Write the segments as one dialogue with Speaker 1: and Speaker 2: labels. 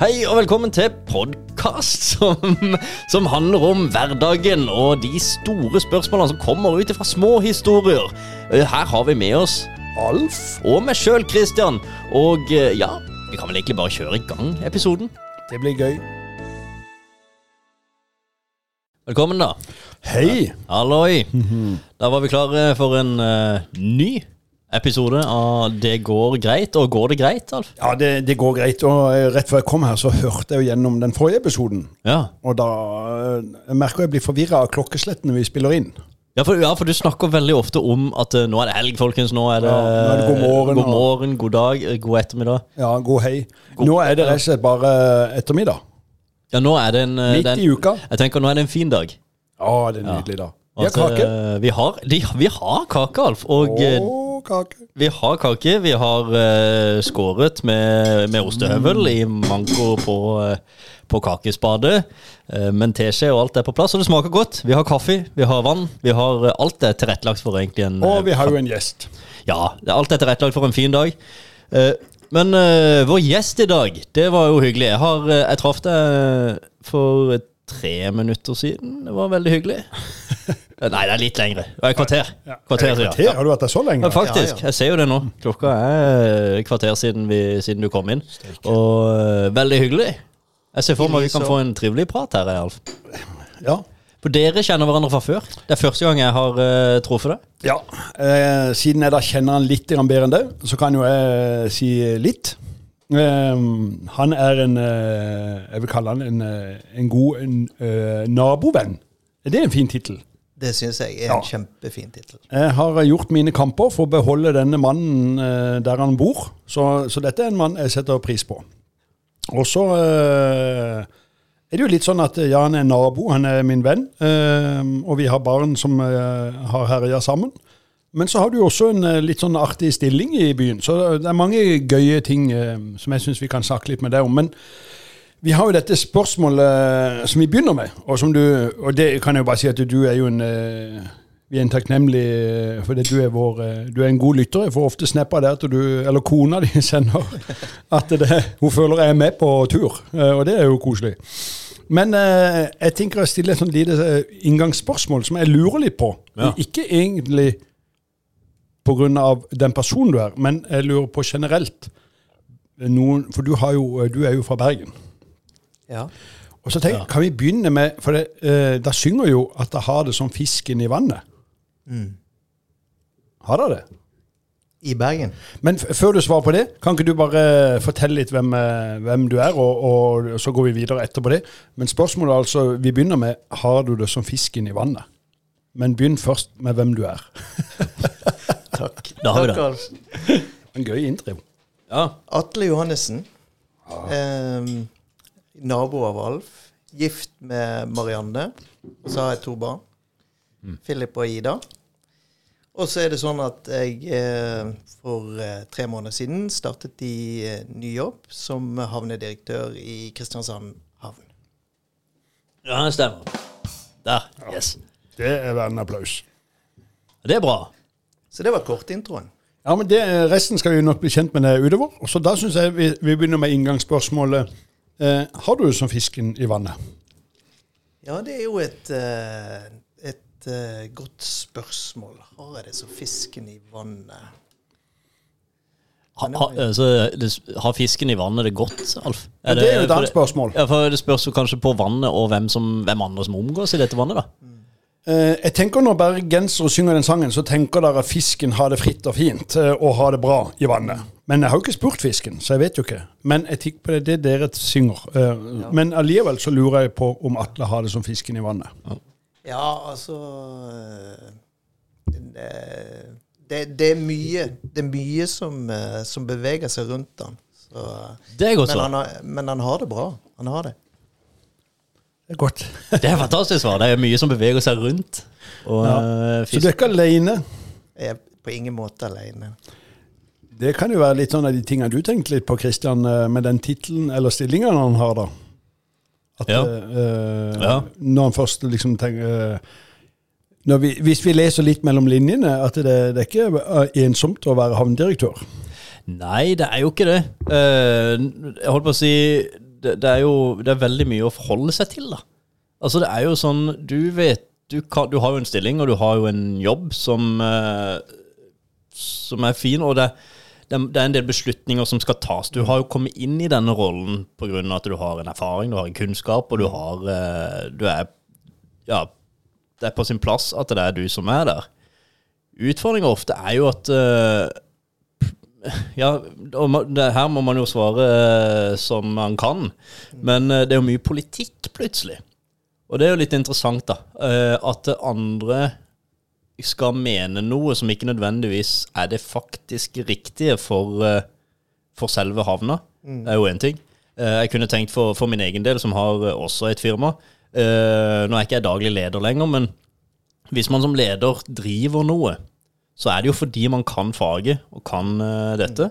Speaker 1: Hei og velkommen til podkast som, som handler om hverdagen og de store spørsmålene som kommer ut fra små historier. Eh, Her har vi med oss Alf og meg sjøl, Christian. Og eh, ja, vi kan vel egentlig bare kjøre i gang episoden.
Speaker 2: Det blir gøy.
Speaker 1: Velkommen, da.
Speaker 2: Hei!
Speaker 1: Halloi. Da var vi klare for en uh, ny episode av Det går greit. Og går det greit, Alf?
Speaker 2: Ja, det, det går greit. Og eh, rett før jeg kom her, så hørte jeg jo gjennom den forrige episoden.
Speaker 1: Ja.
Speaker 2: Og da eh, jeg merker jeg blir forvirra av klokkeslettene vi spiller inn.
Speaker 1: Ja for, ja, for du snakker veldig ofte om at uh, nå er det helg, folkens. Nå er det,
Speaker 2: Ja, nå er det god morgen,
Speaker 1: god, morgen, god dag, god ettermiddag.
Speaker 2: Ja, god hei. Nå er det rett og slett bare ettermiddag.
Speaker 1: Ja, nå er det en
Speaker 2: Midt i uka.
Speaker 1: Jeg tenker nå er det en fin dag.
Speaker 2: Ja, det er nydelig, da. Vi har kake.
Speaker 1: vi har, de, vi har kake, Alf. Og eh,
Speaker 2: Kake.
Speaker 1: vi har kake. Vi har uh, skåret med, med ostehøvel i manko på, uh, på kakespadet. Uh, men teskje og alt er på plass, og det smaker godt. Vi har kaffe, vi har vann. Vi har uh, Alt er tilrettelagt for egentlig en
Speaker 2: Og vi har jo en gjest.
Speaker 1: Ja, det- alt er tilrettelagt for en fin dag. Men vår gjest i dag, det var jo hyggelig. Jeg, har, jeg traff deg for tre minutter siden. Det var veldig hyggelig. Eh, Nei, det er litt lengre. Det et kvarter. Kvarter siden.
Speaker 2: Kvarter? Har du vært der så lenge?
Speaker 1: Ja, faktisk. Jeg ser jo det nå. Klokka er et kvarter siden, vi, siden du kom inn. Og eh, veldig hyggelig. Jeg ser for meg vi kan få en trivelig prat her, Alf.
Speaker 2: Ja.
Speaker 1: For dere kjenner hverandre fra før. Det er første gang jeg har uh, truffet deg.
Speaker 2: ja. Eh, siden jeg da kjenner han litt grann bedre enn deg, så kan jo jeg si litt. Eh, han er en eh, Jeg vil kalle han en, eh, en god en, eh, nabovenn. Er en fin tittel?
Speaker 3: Det syns jeg er en
Speaker 2: Ja.
Speaker 3: kjempefin tittel.
Speaker 2: Jeg har gjort mine kamper for å beholde denne mannen eh, der han bor. Så, så dette er en mann jeg setter pris på. Og så eh, er det jo litt sånn at Jan ja, han er nabo, han er min venn. eh, og vi har barn som eh, har herja sammen. Men så har du jo også en eh, litt sånn artig stilling i byen. Så det er mange gøye ting eh, som jeg syns vi kan snakke litt med deg om. Men vi har jo dette spørsmålet som vi begynner med, og som du Og det kan jeg jo bare si at du er jo en eh, Vi er en takknemlig for fordi du er vår eh, Du er en god lytter. Jeg får ofte snap der til du Eller kona di sender at det, hun føler jeg er med på tur, eh, og det er jo koselig. Men eh, jeg tenker å stille et sånt lite eh, inngangsspørsmål som jeg lurer litt på.
Speaker 1: Ja.
Speaker 2: Ikke egentlig pga. den personen du er, men jeg lurer på generelt. Noen, for du, har jo, du er jo fra Bergen.
Speaker 3: Ja.
Speaker 2: Og så tenk,
Speaker 1: Ja.
Speaker 2: kan vi begynne med For det, eh, da synger jo at det har det som fisken i vannet. Har det det?
Speaker 3: I Bergen.
Speaker 2: Men f før du svarer på det, kan ikke du bare fortelle litt hvem, eh, hvem du er, og, og så går vi videre etterpå det. Men spørsmålet er altså, vi begynner med har du det som fisken i vannet. Men begynn først med hvem du er.
Speaker 3: Takk.
Speaker 1: Da har vi det.
Speaker 2: En gøy intro.
Speaker 1: Ja.
Speaker 3: Atle Johannessen. Eh, nabo av Alf. Gift med Marianne. Og så har jeg to barn. Philip og Ida. Og så er det sånn at jeg eh, for eh, tre måneder siden startet i eh, ny jobb som havnedirektør i Kristiansand havn.
Speaker 1: ja, det stemmer. Der. Yes.
Speaker 2: Det er verden applaus.
Speaker 1: Det er bra.
Speaker 3: Så det var kortintroen.
Speaker 2: Ja, men det, Resten skal vi nok bli kjent med det utover. Så Da syns jeg vi, vi begynner med inngangsspørsmålet. Eh, har du det som fisken i vannet?
Speaker 3: Ja, det er jo et, eh, et eh, godt spørsmål. Har jeg det som fisken i vannet?
Speaker 1: Ha, ha, så, det, har fisken i vannet det godt, Alf?
Speaker 2: Ja, det er jo et annet spørsmål.
Speaker 1: Ja, for Det spørs jo kanskje på vannet og hvem, som, hvem andre som omgås i dette vannet. da.
Speaker 2: Eh, jeg tenker Når bergensere synger den sangen, så tenker dere at fisken har det fritt og fint eh, og har det bra i vannet. Men jeg har jo ikke spurt fisken, så jeg vet jo ikke. Men jeg på det, det dere synger. Eh, Men allikevel så lurer jeg på om Atle har det som fisken i vannet.
Speaker 3: Ja, altså Det, det, er, mye, det er mye som, som beveger seg rundt han. Så,
Speaker 1: Det er godt
Speaker 3: men, han har, men han har det bra. Han har det.
Speaker 2: Det er godt.
Speaker 1: Det er fantastisk svar. Det er mye som beveger seg rundt. Og,
Speaker 2: Ja.
Speaker 1: eh,
Speaker 2: Så du er ikke alene.
Speaker 3: Jeg er på ingen måte alene.
Speaker 2: Det kan jo være litt sånn av de tingene du tenkte litt på, Kristian, eh, med den tittelen eller stillingen han har, da. At
Speaker 1: Ja.
Speaker 2: Uh,
Speaker 1: Ja.
Speaker 2: Når han først liksom tenker uh, når vi, Hvis vi leser litt mellom linjene, at det, det er ikke ensomt å være havnedirektør.
Speaker 1: Nei, det er jo ikke det. Uh, jeg holdt på å si det, det, er jo det er veldig mye å forholde seg til, da. Altså, det er jo sånn Du vet Du, kan, du har jo en stilling, og du har jo en jobb som eh, Som er fin, og det, det, er en del beslutninger som skal tas. Du har jo kommet inn i denne rollen pga. at du har en erfaring, du har en kunnskap, og du har eh, Du er Ja, det er på sin plass at det er du som er der. Utfordringa ofte er jo at ja, det, her må man jo svare uh, som man kan. Men uh, det er jo mye politikk, plutselig. Og det er jo litt interessant, da. at andre skal mene noe som ikke nødvendigvis er det faktisk riktige for, for selve havna. Mm. Det er jo én ting. jeg kunne tenkt for, for, min egen del, som har også et firma. nå er jeg ikke jeg daglig leder lenger, men hvis man som leder driver noe så er det jo fordi man kan faget og kan uh, dette.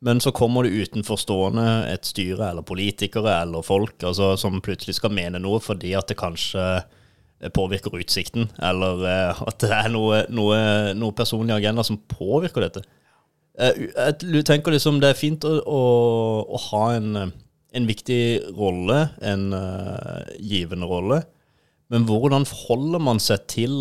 Speaker 1: Men så kommer det utenforstående et styre eller politikere eller folk altså, som plutselig skal mene noe fordi at det kanskje eh, påvirker utsikten, eller uh, at det er noe, noe, noe, personlig agenda som påvirker dette. Uh, jeg tenker liksom det er fint å, å, å ha en, en, viktig rolle, en givende rolle, men hvordan forholder man seg til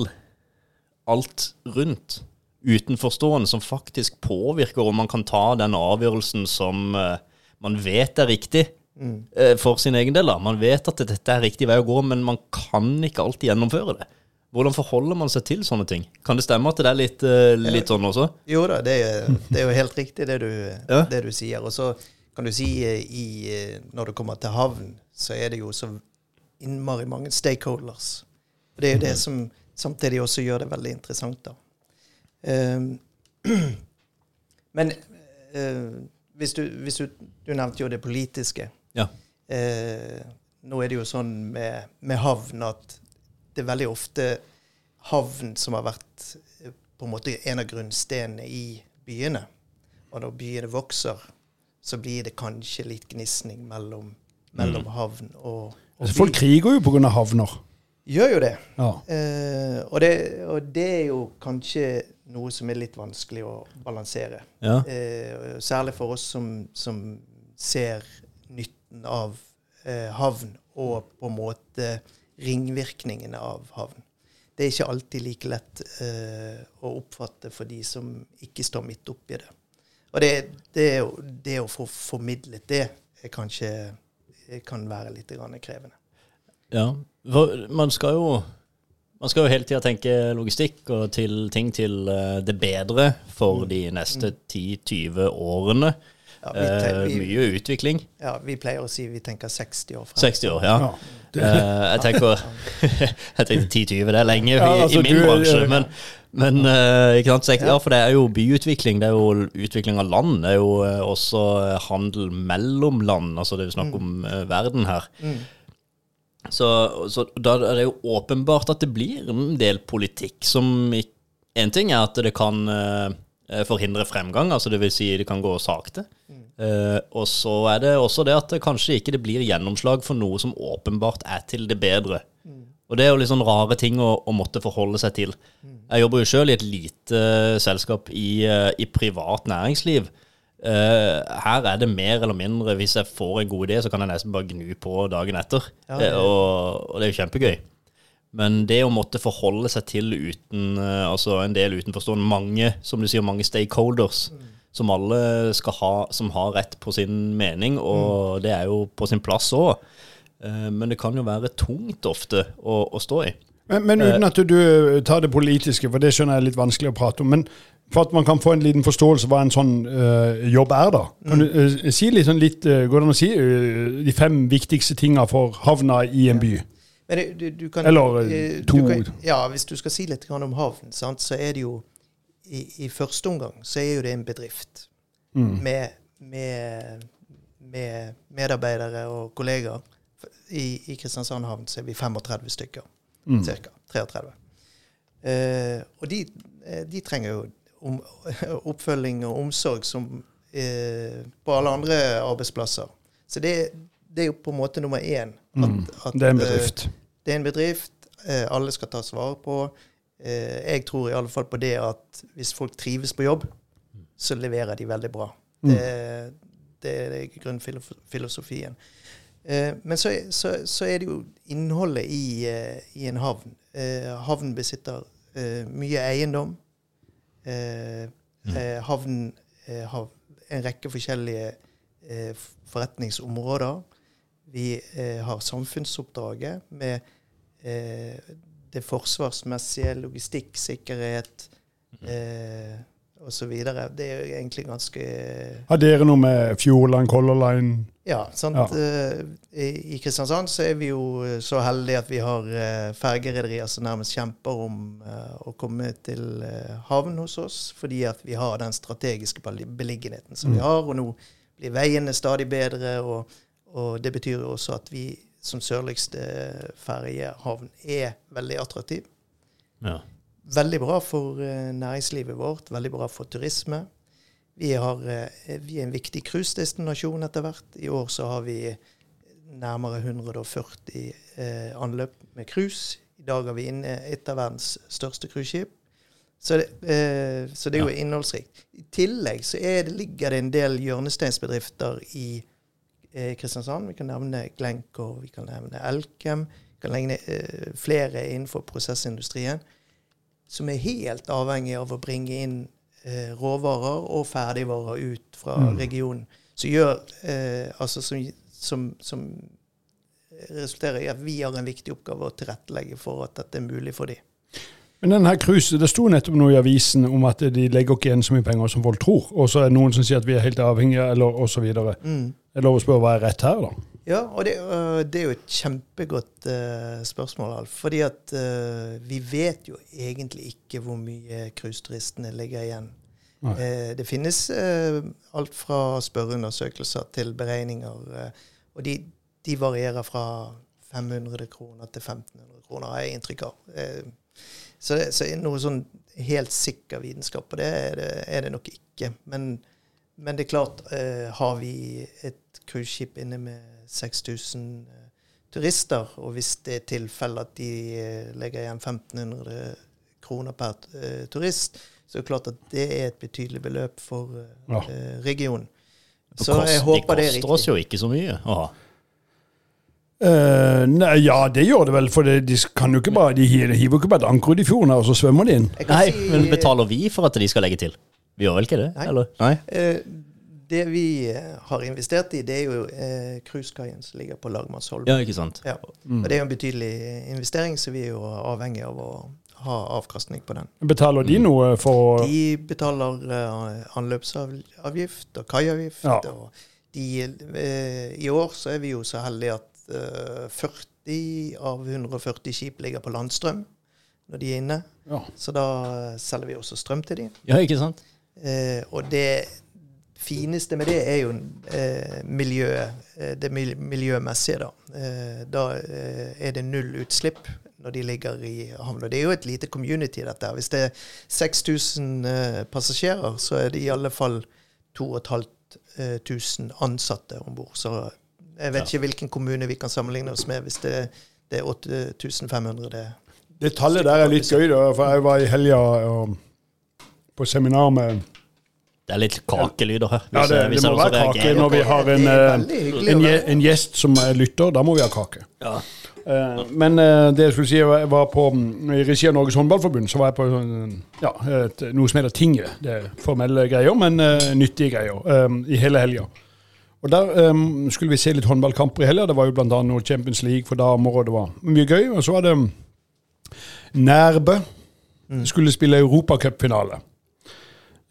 Speaker 1: alt rundt? Utenforstående som faktisk påvirker om man kan ta den avgjørelsen som uh, man vet er riktig mm. uh, for sin egen del. Da. Man vet at dette er riktig vei å gå, men man kan ikke alltid gjennomføre det. Hvordan forholder man seg til sånne ting? Kan det stemme at det er litt, uh, litt sånn også?
Speaker 3: Jo da, det er, det er jo helt riktig det du, ja. det du sier. Og så kan du si i, når du kommer til havn, så er det jo så innmari mange stakeholders. Og det er jo det mm. som samtidig også gjør det veldig interessant. da. Ehm, men uh, hvis, du, hvis du, du, nevnte jo det politiske.
Speaker 1: Ja.
Speaker 3: Eh, nå er det jo sånn med, med, havn at det er veldig ofte havn som har vært eh, på en måte en av grunnstenene i byene. Og når byene vokser, så blir det kanskje litt gnisning mellom, mellom mm. havn og, og
Speaker 2: altså, Folk kriger jo pga. havner.
Speaker 3: Gjør jo det.
Speaker 2: Ja.
Speaker 3: Eh, og det. Og det er jo kanskje noe som er litt vanskelig å balansere.
Speaker 1: Ja.
Speaker 3: Eh, særlig for oss som, som ser nytten av eh, havn, og på en måte ringvirkningene av havn. Det er ikke alltid like lett eh, å oppfatte for de som ikke står midt oppi det. Og det, det, det å få formidlet det er kanskje kan være litt krevende.
Speaker 1: Ja, man skal jo man skal jo hele tida tenke logistikk og til, ting til uh, det bedre for mm. de neste 10-20 årene. Ja, uh, mye utvikling.
Speaker 3: Ja, vi pleier å si vi tenker 60 år
Speaker 1: frem. 60 år, ja. ja. uh, jeg tenker jeg tenker 10-20, det er lenge ja, altså, i, min du, bransje. Men, men ikke sant? Ja, for det er jo byutvikling, det er jo utvikling av land. Det er jo også handel mellom land. Altså det er jo snakk mm. om verden her. Mm. Så, så, da er det jo åpenbart at det blir en del politikk som En ting er at det kan uh, forhindre fremgang, altså det vil si det kan gå sakte. Mm. Uh, og så er det også det at det kanskje ikke det blir gjennomslag for noe som åpenbart er til det bedre. Mm. Og det er jo litt sånn rare ting å, å måtte forholde seg til. Mm. Jeg jobber jo sjøl i et lite uh, selskap i, i privat næringsliv. Uh, her er det mer eller mindre Hvis jeg får en god idé, så kan jeg nesten bare gnu på dagen etter. Ja, det, uh, og, og, det er jo kjempegøy. Men det å måtte forholde seg til uten uh, Altså en del utenforstående, mange som du sier, mange stakeholders, mm. som alle skal ha, som har rett på sin mening, og mm. det er jo på sin plass òg. men det kan jo være tungt ofte å, å stå i.
Speaker 2: Men, men, uten at du tar det politiske, for det skjønner jeg er litt vanskelig å prate om. men for at man kan få en liten forståelse av hva en sånn uh, jobb er, da. Kan du uh, si litt, sånn litt uh, Går det an å si de fem viktigste tinga for havna i en by?
Speaker 3: Men du, du kan,
Speaker 2: Eller to.
Speaker 3: Kan, ja, hvis du skal si litt om havn, sant, så er det jo i, i, første omgang så er jo det en bedrift mm. med, med, med, medarbeidere og kollegaer. I, i Kristiansand havn så er vi 35 stykker, mm. ca. 33. og de, de trenger jo om, oppfølging og omsorg som eh, på alle andre arbeidsplasser. Så det, det, er jo på en måte nummer én.
Speaker 2: At, mm, at, det er en bedrift.
Speaker 3: Eh, det er en bedrift. Eh, alle skal tas vare på. Eh, jeg tror i alle fall på det at hvis folk trives på jobb, så leverer de veldig bra. Mm. Det, det er grunnfilosofien. Eh, men så, så, så, er det jo innholdet i, eh, i en havn. Eh, havn besitter eh, mye eiendom. Mm. havnen har en rekke forskjellige forretningsområder. Vi har samfunnsoppdraget med det forsvarsmessige, logistikk, sikkerhet. Mm osv. Det er jo egentlig ganske
Speaker 2: Har dere noe med Fjordland, Color Line?
Speaker 3: Ja. sant? Ja. Eh, I Kristiansand så er vi jo eh, så heldige at vi har eh, fergerederier som nærmest kjemper om å komme til havn hos oss, fordi at vi har den strategiske beliggenheten som vi mm. har. Og nå blir veiene stadig bedre, og, og det betyr jo også at vi som sørligste ferjehavn er veldig attraktiv. Ja. Veldig bra for eh, næringslivet vårt, veldig bra for turisme. Vi, har, eh, vi er en viktig cruisedestinasjon etter hvert. I år så har vi nærmere 140 eh, anløp med cruise. I dag har vi inne et av verdens største cruiseskip. Så, eh, så, det er jo ja. innholdsrikt. I tillegg så det, ligger det en del hjørnesteinsbedrifter i eh, Kristiansand. Vi kan nevne Glencore, vi kan nevne Elkem. Vi kan nevne eh, flere innenfor prosessindustrien som er helt avhengig av å bringe inn eh, råvarer og ferdigvarer ut fra mm. regionen. Som gjør eh, Altså som, som, som, resulterer i at vi har en viktig oppgave å tilrettelegge for at dette er mulig for dem.
Speaker 2: Men denne cruise, Det sto nettopp noe i avisen om at de legger ikke igjen så mye penger som folk tror. Og så er det noen som sier at vi er helt avhengige, eller osv. Mm. Er det lov å spørre hva er rett her, da?
Speaker 3: Ja, og det, uh, det er jo et kjempegodt uh, spørsmål, Alf. Fordi at uh, vi vet jo egentlig ikke hvor mye cruiseturistene ligger igjen. det finnes alt fra spørreundersøkelser til beregninger. og de, de, varierer fra 500 kroner til 1500 kroner, har jeg inntrykk av. så, det, så noe sånn helt sikker vitenskap på det er det, er det nok ikke. Men, men, det er klart, har vi et cruiseskip inne med 6000 eh, turister. Og hvis det er tilfelle at de eh, legger igjen 1500 kroner per uh, turist, så er det klart at det er et betydelig beløp for ja. regionen.
Speaker 1: Så kost, jeg håper det er riktig. Det koster oss jo ikke så mye Aha.
Speaker 2: Uh, nei, ja, det gjør det vel. For det, de kan jo ikke bare, de hiver jo ikke bare et anker ut i fjorden, og så svømmer de inn.
Speaker 1: Nei, si, men betaler vi for at de skal legge til? Vi gjør vel ikke det?
Speaker 3: Nei.
Speaker 1: Eller?
Speaker 3: nei? Uh, det vi eh, har investert i, det er jo eh, som ligger på Lagmannsholmen.
Speaker 1: Ja, ikke sant? Ja.
Speaker 3: Mm. Og det er jo en betydelig investering, så vi er jo avhengig av å ha avkastning på den.
Speaker 2: Betaler de mm. noe for
Speaker 3: De betaler uh, anløpsavgift og kaiavgift. Ja. Og de, uh, I år så er vi jo så heldige at uh, 40 av 140 skip ligger på landstrøm når de er inne. Ja. Så da selger vi også strøm til dem.
Speaker 1: Ja, ikke sant?
Speaker 3: og det fineste med det er jo eh, miljøet, eh, det miljømessige. Da, eh, da eh, er det null utslipp når de ligger i havna. Det er jo et lite community, dette. Hvis det er 6000 eh, passasjerer, så er det i alle fall 2500 ansatte om bord. Så jeg vet ja. ikke hvilken kommune vi kan sammenligne oss med hvis det, det er 8500. Det,
Speaker 2: det tallet der er litt gøy, da, for jeg var i helga på seminar med
Speaker 1: det er litt kakelyder her.
Speaker 2: ja, det, det må være kake når vi har en, eh, en, en, gjest som lytter. Da må vi ha kake. Ja. Uh, men det jeg skulle si, jeg var på mm, i regi av Norges Håndballforbund, så var jeg på ja, et, noe som heter Tinget. Det er formelle greier, men uh, nyttige greier. Um, I hele helga. Og Der um, skulle vi se litt håndballkamper i helga. Det var jo bl.a. noe Champions League for damer, og det var mye gøy. Og så var det Nærbø. Mm. Skulle spille europacupfinale.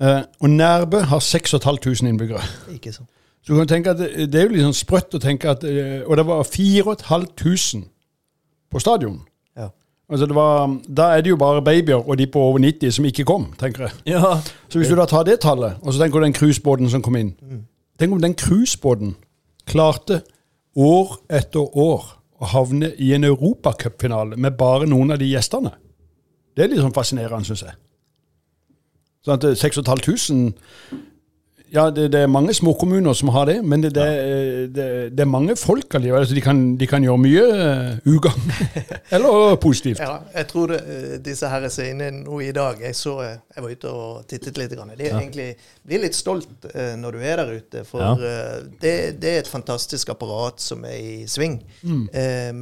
Speaker 2: Uh, og Nærbø har 6500 innbyggere.
Speaker 3: Ikke sant.
Speaker 2: Så du kan tenke at det, det er jo litt sånn sprøtt å tenke at uh, Og det var 4500 på stadion. Ja. Altså det var, Da er det jo bare babyer og de på over 90 som ikke kom, tenker jeg. Ja. Så hvis du da tar det tallet, og så tenker du den cruisebåten som kom inn mm. Tenk om den cruisebåten klarte år etter år å havne i en europacupfinale med bare noen av de gjestene. Det er litt sånn fascinerende, syns jeg. Sånn at 6500 eh, Ja, det, det er mange småkommuner som har det, men det, det, det, det er mange folk allikevel. Altså de, kan, de kan gjøre mye uh, ugagn. Eller positivt.
Speaker 3: Ja, jeg tror det, eh, disse her som er inne nå i dag Jeg så, jeg var ute og tittet litt. Grann. De er
Speaker 1: Ja.
Speaker 3: egentlig blir litt stolt uh, når du er der ute. For
Speaker 1: Ja.
Speaker 3: uh, det, det er et fantastisk apparat som er i sving.
Speaker 2: Mm.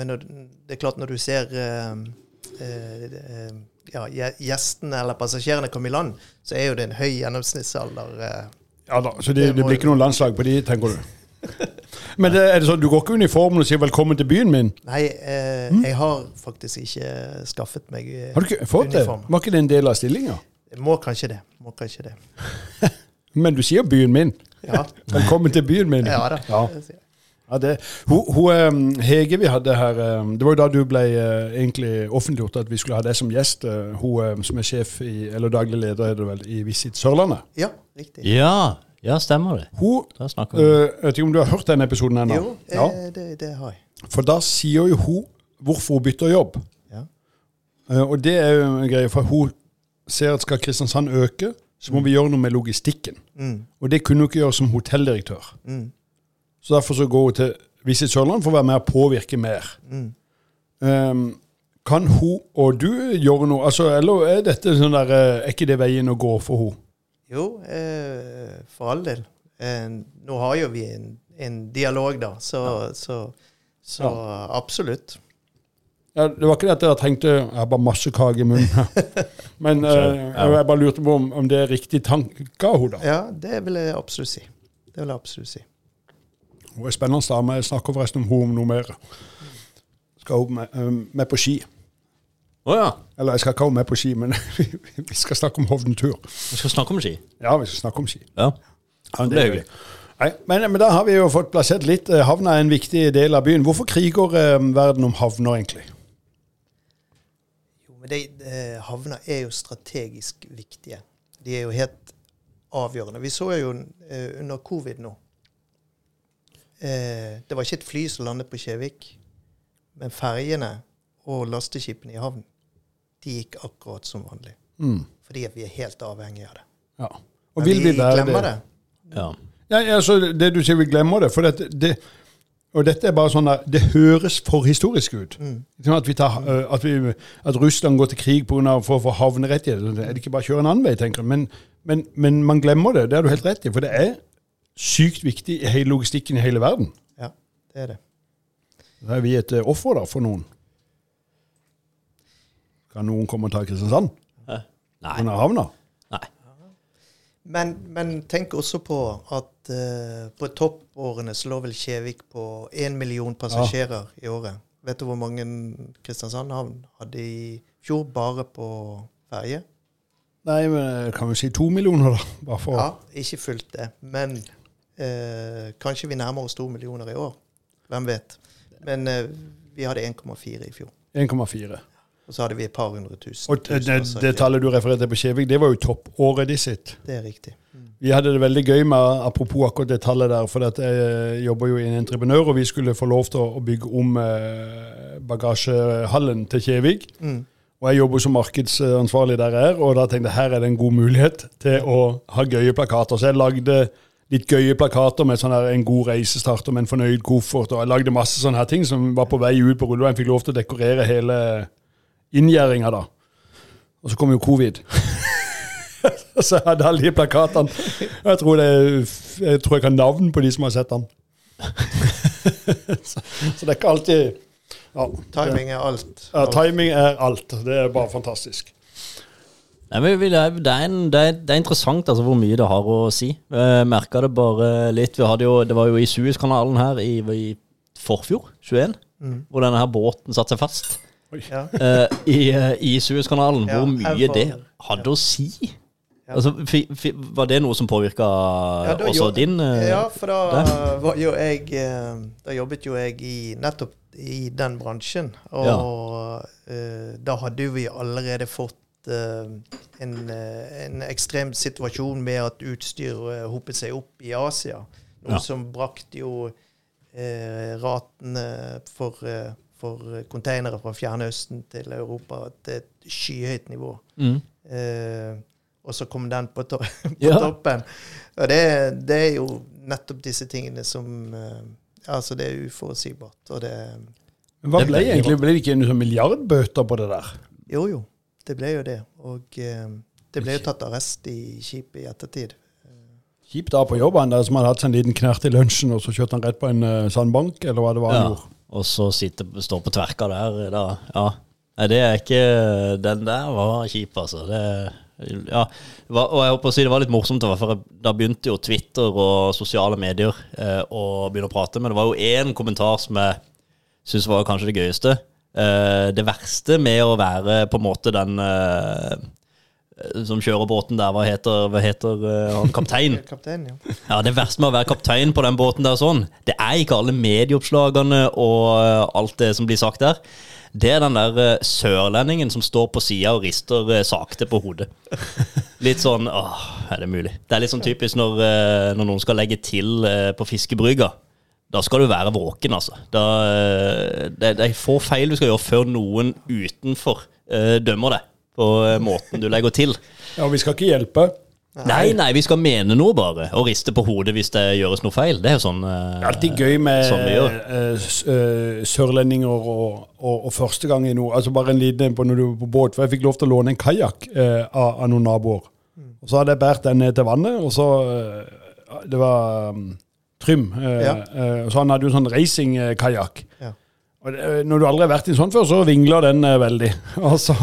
Speaker 3: Men når, det er klart, når du ser ja, gje- gjestene eller passasjerene kom i land, så er jo det en høy gjennomsnittsalder. uh,
Speaker 2: Ja da, Så det,
Speaker 3: Det
Speaker 2: det blir ikke noen landslag på de, tenker du? Men det, er det sånn, du går ikke i uniformen og sier 'velkommen til byen min'?
Speaker 3: Nei, uh, jeg har faktisk ikke skaffet meg uh,
Speaker 2: Mm. Har du ikke fått det?
Speaker 3: uniform.
Speaker 2: Var ikke det en del av stillinga?
Speaker 3: Må kanskje det. Må kanskje det.
Speaker 2: Men du sier 'byen min'.
Speaker 3: Ja,
Speaker 2: Velkommen til byen min.
Speaker 3: ja da.
Speaker 2: Ja. Ja, det, hun, hun, eh, Hege vi hadde her eh, Det var jo da du ble eh, egentlig offentliggjort at vi skulle ha deg som gjest. eh, Hun eh, som er sjef i, eller daglig leder er det vel, i Visit Sørlandet.
Speaker 3: Ja, riktig.
Speaker 1: Ja, ja, stemmer det.
Speaker 2: Hun
Speaker 1: Da snakker vi.
Speaker 2: eh, Jeg vet ikke om du har hørt den episoden ennå?
Speaker 3: Jo,
Speaker 2: Ja.
Speaker 3: det, det har jeg.
Speaker 2: For da sier jo hun hvorfor hun bytter jobb.
Speaker 3: Ja.
Speaker 2: Og det er jo en greie, for hun ser at skal Kristiansand øke, så må vi gjøre noe med logistikken.
Speaker 3: Mm,
Speaker 2: Og det kunne hun ikke gjøre som hotelldirektør.
Speaker 3: mm,
Speaker 2: Så derfor så går hun til Visit Sørland for å være med og påvirke mer.
Speaker 3: mm.
Speaker 2: Um, kan hun og du gjøre noe? Altså, eller er dette sånn der, eh, er ikke det veien å gå for henne?
Speaker 3: Jo, eh, for all del. Eh, nå har jo vi en, en dialog, da, så, så, så absolutt.
Speaker 2: Ja, det var ikke det at jeg tenkte jeg har bare masse kake i munnen. her. Men eh,
Speaker 1: Ja.
Speaker 2: jeg bare lurte på om, om det er riktig tanke av henne. da.
Speaker 3: Ja, det vil jeg absolutt si. Det vil jeg absolutt si.
Speaker 2: Hun er spennende dame. Jeg snakker forresten om henne om noe mer. Skal hun med, eh, med på ski?
Speaker 1: Oh, ja.
Speaker 2: Eller jeg skal ikke ha henne med på ski, men vi skal snakke om Hovden-tur.
Speaker 1: Vi skal snakke om ski.
Speaker 2: Ja, vi skal snakke om ski.
Speaker 1: Ja.
Speaker 2: Ja,
Speaker 1: Det er hyggelig.
Speaker 2: Nei, men, men da har vi jo fått plassert litt. Eh, Havna er en viktig del av byen. Hvorfor kriger eh, verden om havner, egentlig?
Speaker 3: Jo, men de, de, havner er jo strategisk viktige. De er jo helt avgjørende. Vi så jo eh, under covid nå eh, Det var ikke et fly som landet på Kjevik, men ferjene og lasteskipene i havn de gikk akkurat som vanlig.
Speaker 2: Mm.
Speaker 3: Fordi vi er helt avhengige av det.
Speaker 2: Ja. Og
Speaker 3: Men
Speaker 2: vil vi være
Speaker 3: glemmer
Speaker 2: det?
Speaker 3: det.
Speaker 1: Ja.
Speaker 2: Ja, ja, så det du sier, vi glemmer det. For det, det og dette er bare sånn der, Det høres for historisk ut.
Speaker 3: Mm.
Speaker 2: At, vi tar, eh, at, vi, at Russland går til krig på av, for å få havnerettigheter. Er det ikke bare å kjøre en annen vei, tenker du. Men, men, men man glemmer det. Det har du helt rett i. For det er sykt viktig i hele logistikken i hele verden.
Speaker 3: Ja, det er det.
Speaker 2: Da er vi et eh, offer da, for noen. Kan noen komme og ta Kristiansand?
Speaker 1: Hæ? Nei.
Speaker 2: Under havna?
Speaker 1: Nei.
Speaker 3: Men, men tenk også på at uh, på toppårene så lå vel Kjevik på én million passasjerer i året. Vet du hvor mange Kristiansand havn hadde i fjor bare på ferje?
Speaker 2: Nei, men eh, kan vi si to millioner, da? Bare for
Speaker 3: Ja, ikke fullt det. Men eh, kanskje vi nærmer oss to millioner i år. Hvem vet. Men eh, vi hadde 1,4 i fjor.
Speaker 2: 1,4.
Speaker 3: Og så hadde vi et par hundre tusen.
Speaker 2: Og det, det, det tallet du refererte på Kjevik, det var jo toppåret de sitt.
Speaker 3: Det er riktig.
Speaker 2: Vi hadde det veldig gøy med apropos akkurat det tallet der, for at jeg jobber jo i en entreprenør, og vi skulle få lov til å bygge om eh, bagasjehallen til Kjevik.
Speaker 3: Mm.
Speaker 2: Og jeg jobber som markedsansvarlig der jeg er, og da tenkte jeg her er det en god mulighet til å ha gøye plakater. Så jeg lagde litt gøye plakater med sånn her en god reisestarter med en fornøyd koffert, og jeg lagde masse sånne her ting som var på vei ut på rulleveien. Fikk lov til å dekorere hele inngjerdinga da. Og så kom jo covid. så jeg hadde alle de plakatene. Jeg tror, det, jeg tror jeg kan navn på de som har sett den. så, så det er ikke alltid ja,
Speaker 3: Timing er alt.
Speaker 2: ja, timing er alt. Det er bare fantastisk.
Speaker 1: Nei, men det, er, det, er det, er, er interessant altså, hvor mye det har å si. Jeg merka det bare litt. Vi hadde jo, det var jo i Suezkanalen her i, i forfjor, 21,
Speaker 3: Mm.
Speaker 1: hvor denne her båten satte seg fast
Speaker 3: Ja.
Speaker 1: Uh, i, eh, i Suezkanalen.
Speaker 3: Ja,
Speaker 1: hvor mye det hadde å si.
Speaker 3: Ja.
Speaker 1: Altså, var det noe som påvirka
Speaker 3: Ja,
Speaker 1: også
Speaker 3: jobbet,
Speaker 1: din uh,
Speaker 3: Ja, for da var jo jeg eh, Da jobbet jo jeg i nettopp i den bransjen. Og uh, da hadde vi allerede fått eh, en, eh, en ekstrem situasjon med at utstyr eh, hopet seg opp i Asia. Noe
Speaker 1: Ja.
Speaker 3: som brakte jo eh, ratene for, eh, for containere fra Fjernøsten til Europa til et skyhøyt nivå.
Speaker 1: mm.
Speaker 3: Eh, og så kom den på, to på
Speaker 1: Ja.
Speaker 3: toppen. Og det, det er jo nettopp disse tingene som eh, Altså, det er uforutsigbart. Og det
Speaker 2: Men Hva ble egentlig? Ble det ikke noen sånn milliardbøter på det der?
Speaker 3: Jo, jo. Det ble jo det. Og eh, det ble jo tatt arrest i skipet i ettertid.
Speaker 2: Kjipt da på jobben, der som hadde hatt seg en liten knert i lunsjen, og så kjørte han rett på en uh, sandbank, eller hva det var han
Speaker 1: Ja.
Speaker 2: gjorde.
Speaker 1: Og så sitter, står på tverka der, da. Ja. Nei, det er ikke Den der var kjip, altså. Det, ja. Og jeg håper å si det var litt morsomt, for da begynte jo Twitter og sosiale medier eh, å begynne å prate. Men det var jo én kommentar som jeg syns var kanskje det gøyeste. Eh, det verste med å være på en måte den uh, som kjører båten der, hva heter, hva heter eh, han kaptein?
Speaker 3: kaptein ja.
Speaker 1: Ja, Det verste med å være kaptein på den båten der sånn, det er ikke alle medieoppslagene og alt det som blir sagt der. Det er den der sørlendingen som står på sida og rister sakte på hodet. Litt sånn åh, er det mulig? Det er litt sånn typisk når, når noen skal legge til på fiskebrygga. Da skal du være våken, altså. Da, eh, det, det er få feil du skal gjøre før noen utenfor uh, dømmer deg på uh, måten du legger til.
Speaker 2: Ja, og vi skal ikke hjelpe.
Speaker 1: Nei, nei, vi skal mene noe bare, og riste på hodet hvis det gjøres noe feil. Det er jo sånn
Speaker 2: uh, alltid gøy med
Speaker 1: Sånn
Speaker 2: sørlendinger og, og, og første gang i noe. Altså bare en liten på når du er på båt. For jeg fikk lov til å låne en kajakk av, av noen naboer. Og så hadde jeg båret den ned til vannet, og så Det var um, Trym. Eh,
Speaker 3: Ja.
Speaker 2: eh, så han hadde jo sånn racingkajakk.
Speaker 3: Ja.
Speaker 2: Og når du aldri har vært i en sånn før, så vingler den eh, veldig. Og så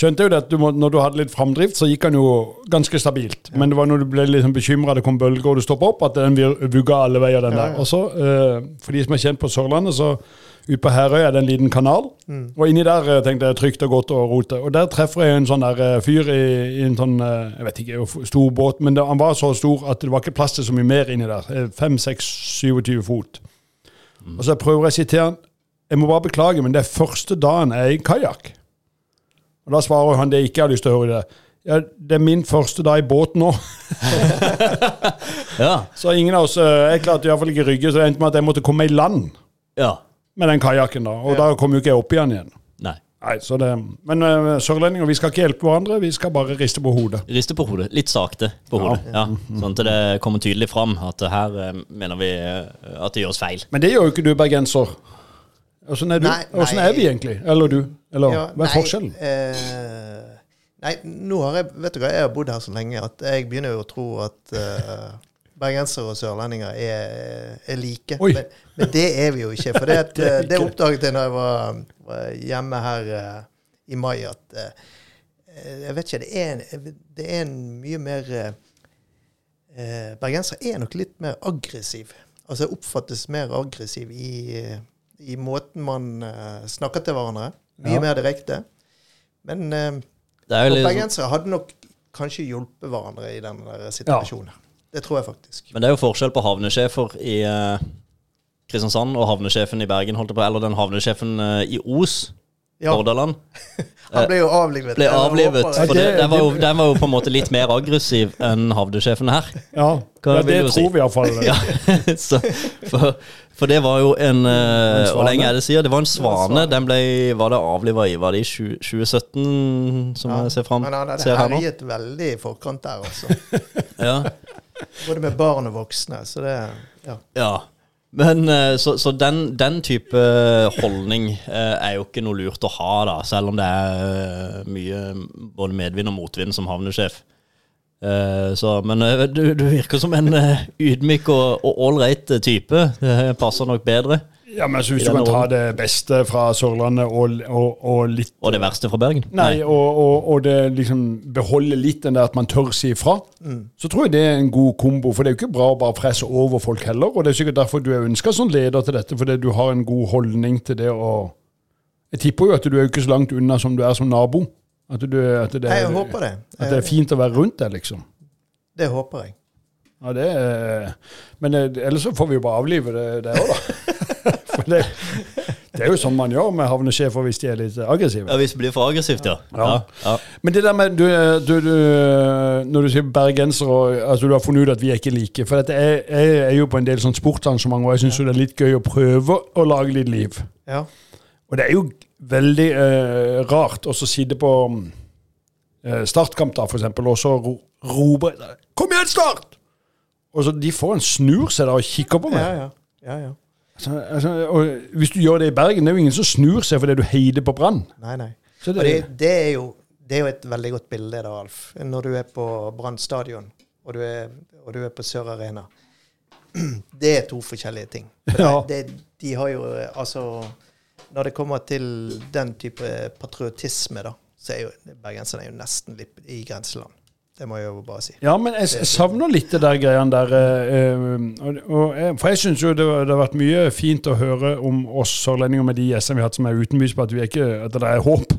Speaker 2: skjønte jeg jo at du må, når du hadde litt framdrift, så gikk den jo ganske stabilt. Men det var når du ble liksom bekymra, det kom bølger og du stoppa opp, at den vugga alle veier, den
Speaker 3: Ja,
Speaker 2: der.
Speaker 3: ja.
Speaker 2: Og så, eh, for de som er kjent på Sørlandet, så ute på Herøy er det en liten kanal. Og inni der eh, tenkte jeg trygt og godt å rote. Og der treffer jeg en sånn der eh, fyr i, i en sånn eh, jeg vet ikke, stor båt, men det, han var så stor at det var ikke plass til så mye mer inni der. Eh, 5, 6, 27 fot. Og så prøver jeg å si til han jeg må bare beklage, men det er første dagen jeg er i kajakk. Og da svarer han det jeg ikke har lyst til å høre det. Ja, det er min første dag i båt nå.
Speaker 1: Ja.
Speaker 2: Så ingen av oss Jeg klarte iallfall ikke rygge, så det endte med at jeg måtte komme i land
Speaker 1: ja.
Speaker 2: Med den kajakken. da. Og da kom jo ikke jeg opp igjen igjen.
Speaker 1: Nei.
Speaker 2: Nei, så det, Men uh, sørlendinger, vi skal ikke hjelpe hverandre, vi skal bare riste på hodet.
Speaker 1: Riste på hodet. Litt sakte på hodet. Ja. Sånn at det kommer tydelig fram at her eh, mener vi eh, at det gjøres feil.
Speaker 2: Men det gjør jo ikke du, bergenser. Åssen er Åssen er vi egentlig? Eller du? Eller
Speaker 3: Ja,
Speaker 2: hva er
Speaker 3: nei,
Speaker 2: forskjellen?
Speaker 3: eh, nei, nå har jeg Vet du hva, jeg har bodd her så lenge at jeg begynner jo å tro at eh, bergensere og sørlendinger er, er like.
Speaker 2: Oi.
Speaker 3: Men, men det er vi jo ikke. For det, at,
Speaker 2: Det
Speaker 3: eh, det oppdaget jeg da jeg var, var hjemme her uh, i mai, at uh, Jeg vet ikke, det er en, det er en mye mer eh, eh, Bergensere er nok litt mer aggressiv. Altså oppfattes mer aggressiv i, i måten man snakker til hverandre. Mye
Speaker 2: Ja.
Speaker 3: mer direkte. Men
Speaker 1: sånn-
Speaker 3: bergensere hadde nok kanskje hjulpet hverandre i den situasjonen. situasjonen. Det tror jeg faktisk.
Speaker 1: men det er jo forskjell på havnesjefer i eh, Kristiansand og havnesjefen i Bergen, holdt jeg på, eller den havnesjefen eh, i Os,
Speaker 3: Ja,
Speaker 1: Hordaland.
Speaker 3: han ble jo avlivet.
Speaker 1: Ble avlivet. For det,
Speaker 2: det-
Speaker 1: den, var jo, den var jo på en måte litt mer aggressiv enn havnesjefen her.
Speaker 2: Ja,
Speaker 1: Hva
Speaker 2: ja det
Speaker 1: tror si?
Speaker 2: vi iallfall.
Speaker 1: Ja, så, for, for det var jo en eh,
Speaker 2: En.
Speaker 1: Hvor lenge er det siden? Det var en svane. Den ble Var det avliva i Var det i 2017, som jeg ser fram
Speaker 3: Men han hadde herjet veldig i forkant der, altså.
Speaker 1: Ja.
Speaker 3: Både med barn og voksne. Så det Ja.
Speaker 1: ja. Men eh, så, så den, den type holdning eh, er jo ikke noe lurt å ha, da, selv om det er eh, mye både medvind og motvind som havnesjef. Eh, så, men eh, du, du virker som en eh, ydmyk og ålreit type. Det passer nok bedre.
Speaker 2: Ja, men altså, Hvis du kan ta det beste fra Sørlandet og, og, og litt
Speaker 1: Og det verste fra Bergen?
Speaker 2: Nei, og, og, og det liksom beholde litt den der at man tør si ifra. Så tror jeg det er en god kombo. For det er jo ikke bra å bare fresse over folk heller. Og det er sikkert derfor du er ønska som leder til dette, fordi du har en god holdning til det å Jeg tipper jo at du er jo ikke så langt unna som du er som nabo. At, du, at, det,
Speaker 3: Nei, jeg
Speaker 2: er,
Speaker 3: håper det.
Speaker 2: at det er fint å være rundt deg, liksom.
Speaker 3: Det håper jeg.
Speaker 2: Ja, det er, men eh, ellers så får vi jo bare avlive det, det òg, da. For det, det er jo sånn man gjør med havnesjefer hvis de er litt aggressive.
Speaker 1: Ja, Hvis det blir for aggressivt, ja.
Speaker 2: Ja.
Speaker 1: ja. ja.
Speaker 2: Men det der med du, du, du, Når du sier bergenser og altså du har funnet ut at vi er ikke like For dette jeg, jeg er jo på en del sånn sportsarrangement, og jeg syns det er litt gøy å prøve å lage litt liv.
Speaker 3: Ja.
Speaker 2: Og det er jo veldig eh, rart å så sitte på eh, startkamp, da, for eksempel, og så ro, roper jeg 'Kom igjen, Start!' Og så De får en snur seg der og kikker på meg.
Speaker 3: Ja, ja. ja, ja.
Speaker 2: Altså, altså, og hvis du gjør det i Bergen, det er jo ingen som snur seg fordi du heider på Brann.
Speaker 3: Nei, nei.
Speaker 2: Det,
Speaker 3: det, det, er jo, det er jo et veldig godt bilde, da, Alf. Når du er på Brann stadion, og, du er- og du er på Sør Arena. Det er to forskjellige ting. For
Speaker 2: Ja.
Speaker 3: det, de har jo altså Når det kommer til den type patriotisme, da, så er jo bergenserne er jo nesten litt i grenseland. Det må jeg jo bare si.
Speaker 2: Ja, men jeg, jeg savner litt det der greiene der. eh, eh, og, og, for jeg syns jo det, det har vært mye fint å høre om oss sørlendinger med de gjestene vi har hatt som er utenbys på at, vi er ikke, at det er håp.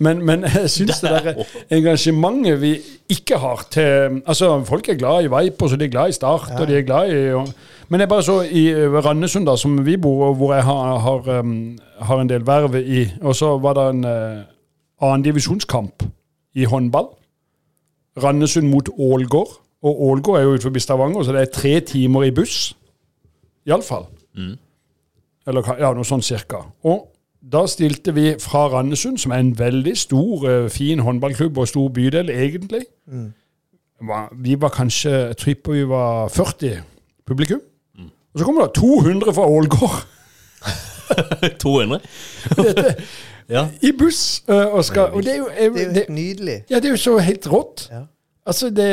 Speaker 2: Men, men jeg syns det der engasjementet vi ikke har til Altså, folk er glad i Vipers, og de er glad i Start, og de er glad i og, Men jeg bare så i eh, Randesund, da, som vi bor, og hvor jeg har, har, um, har en del verv i, og så var det en uh, annendivisjonskamp i håndball. Randesund mot Ålgård. Og Ålgård er jo utenfor Stavanger, så det er tre timer i buss. Iallfall. Eller ka- ja, noe sånn cirka. Og da stilte vi fra Randesund, som er en veldig stor, eh, fin håndballklubb og stor bydel, egentlig. Mm. Vi var kanskje Jeg tipper vi var 40 publikum. Og så kommer det 200 fra Ålgård
Speaker 1: 200? ja.
Speaker 2: i buss. eh, Og, skal, og det er jo
Speaker 3: Det er jo nydelig.
Speaker 2: Ja, det er jo så helt rått.
Speaker 3: Ja.
Speaker 2: Altså, det,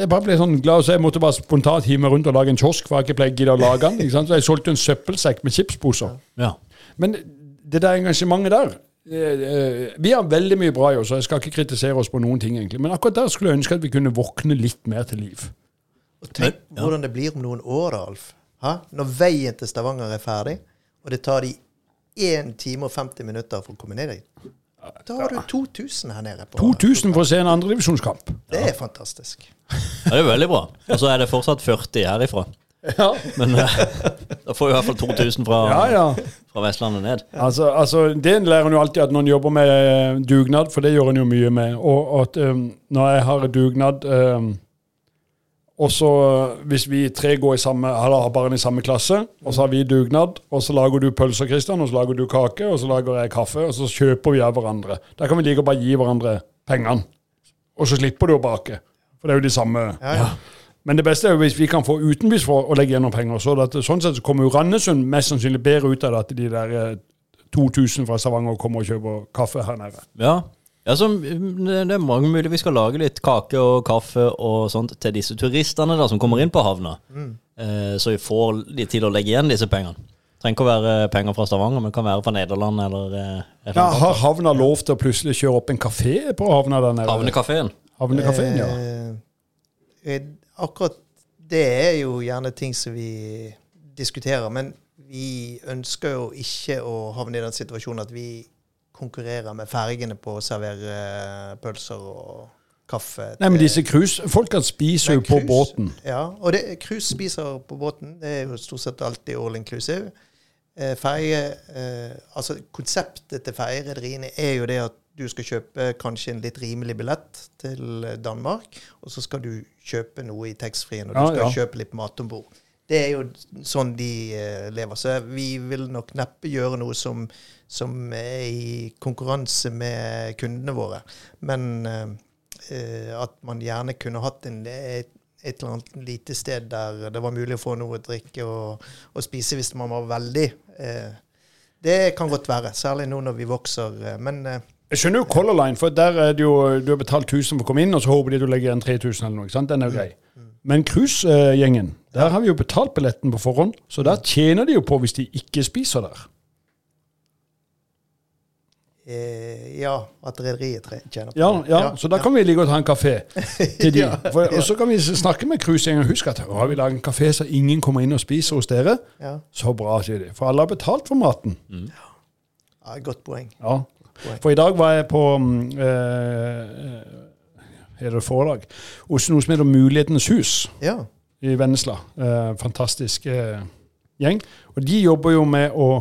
Speaker 2: Jeg bare ble sånn glad, så jeg måtte bare spontant hive meg rundt og lage en kiosk, for jeg ikke pleide å å lage den. ikke sant? Så jeg solgte en søppelsekk med chipsposer.
Speaker 1: ja.
Speaker 2: Men det der engasjementet der eh, eh, Vi har veldig mye bra i oss, og jeg skal ikke kritisere oss på noen ting, egentlig. Men akkurat der skulle jeg ønske at vi kunne våkne litt mer til liv.
Speaker 3: Og tenk hvordan det blir om noen år, Alf. Ha? Når veien til Stavanger er ferdig, og det tar de 1 time og 50 minutter for å komme ned dit. Da har du 2000 her nede. på
Speaker 2: 2000 for å se en andredivisjonskamp.
Speaker 3: Det er fantastisk.
Speaker 1: ja, det er veldig bra. Og så er det fortsatt 40 herifra.
Speaker 2: Ja,
Speaker 1: Men eh, da får vi i hvert fall 2000 fra,
Speaker 2: ja. ja.
Speaker 1: fra Vestlandet ned.
Speaker 2: Altså, altså, Det lærer en jo alltid at når en jobber med eh, dugnad, for det gjør en jo mye med. Og at um, når jeg har dugnad um, og så eh, hvis vi tre går i samme, eller har barn i samme klasse, og så har vi dugnad, og så lager du pølser, Kristian, og så lager du kake, og så lager jeg kaffe, og så kjøper vi av hverandre. Da kan vi like å bare gi hverandre pengene. Og så slipper du å bake. For det er jo de samme
Speaker 3: Ja, ja.
Speaker 2: Men det beste er jo hvis vi kan få utenbys for å legge gjennom penger. Så at, sånn sett så kommer jo Randesund mest sannsynlig bedre ut av det at de der eh, 2000 fra Stavanger kommer og kjøper kaffe her nede.
Speaker 1: Ja. Ja så, mm, det det er mange mulig vi skal lage litt kake og kaffe og sånt til disse turistene da, som kommer inn på havna. Eh, så vi får de til å legge igjen disse pengene. Trenger ikke å være penger fra Stavanger, men kan være fra Nederland eller eh,
Speaker 2: Ja, har havna lov til å plutselig kjøre opp en kafé på havna der nede?
Speaker 1: Havnekafeen.
Speaker 2: Havnekafeen, ja.
Speaker 3: Eh, eh, akkurat det er jo gjerne ting som vi diskuterer, men vi ønsker jo ikke å havne i den situasjonen at vi konkurrerer med fergene på å servere eh, pølser og kaffe.
Speaker 2: Nei, men disse cruisefolkene spiser jo på
Speaker 3: cruise-
Speaker 2: båten.
Speaker 3: Ja, og det, cruise spiser på båten. Det er jo stort sett alltid all inclusive. Eh, ferge, eh, altså Konseptet til ferjerederiene er jo det at du skal kjøpe kanskje en litt rimelig billett til Danmark, og så skal du kjøpe noe i taxfree-en, og du
Speaker 2: Ja,
Speaker 3: skal
Speaker 2: ja.
Speaker 3: kjøpe litt mat om bord. Det er jo sånn de eh, lever. Så vi vil nok neppe gjøre noe som, som er i konkurranse med kundene våre. Men eh, at man gjerne kunne hatt en, et, et eller annet lite sted der det var mulig å få noe å drikke og, og spise hvis man var veldig eh, Det kan godt være, særlig nå når vi vokser. eh, Men eh,
Speaker 2: Jeg skjønner jo Color Line, for der er det jo, du har betalt 1000 for å komme inn, og så håper de du legger igjen 3000 eller noe. ikke sant? Den er jo grei. Men cruisegjengen, der har vi jo betalt billetten på forhånd, så der tjener de jo på hvis de ikke spiser der.
Speaker 3: Eh, ja, at rederiet tjener på
Speaker 2: Ja,
Speaker 3: det.
Speaker 2: ja, så da kan vi like og ta en kafé til de.
Speaker 3: Ja,
Speaker 2: For, og så kan vi snakke med cruisegjengen. Husk at har vi laget en kafé så ingen kommer inn og spiser hos dere.
Speaker 3: Ja.
Speaker 2: Så bra, sier de. For alle har betalt for maten.
Speaker 3: ja, godt poeng.
Speaker 2: Ja. For i dag var jeg på mm, eh, Er det foredrag? Hos noe som heter Mulighetenes hus
Speaker 3: Ja.
Speaker 2: i Vennesla. Eh, fantastisk eh, gjeng. Og de jobber jo med å ja,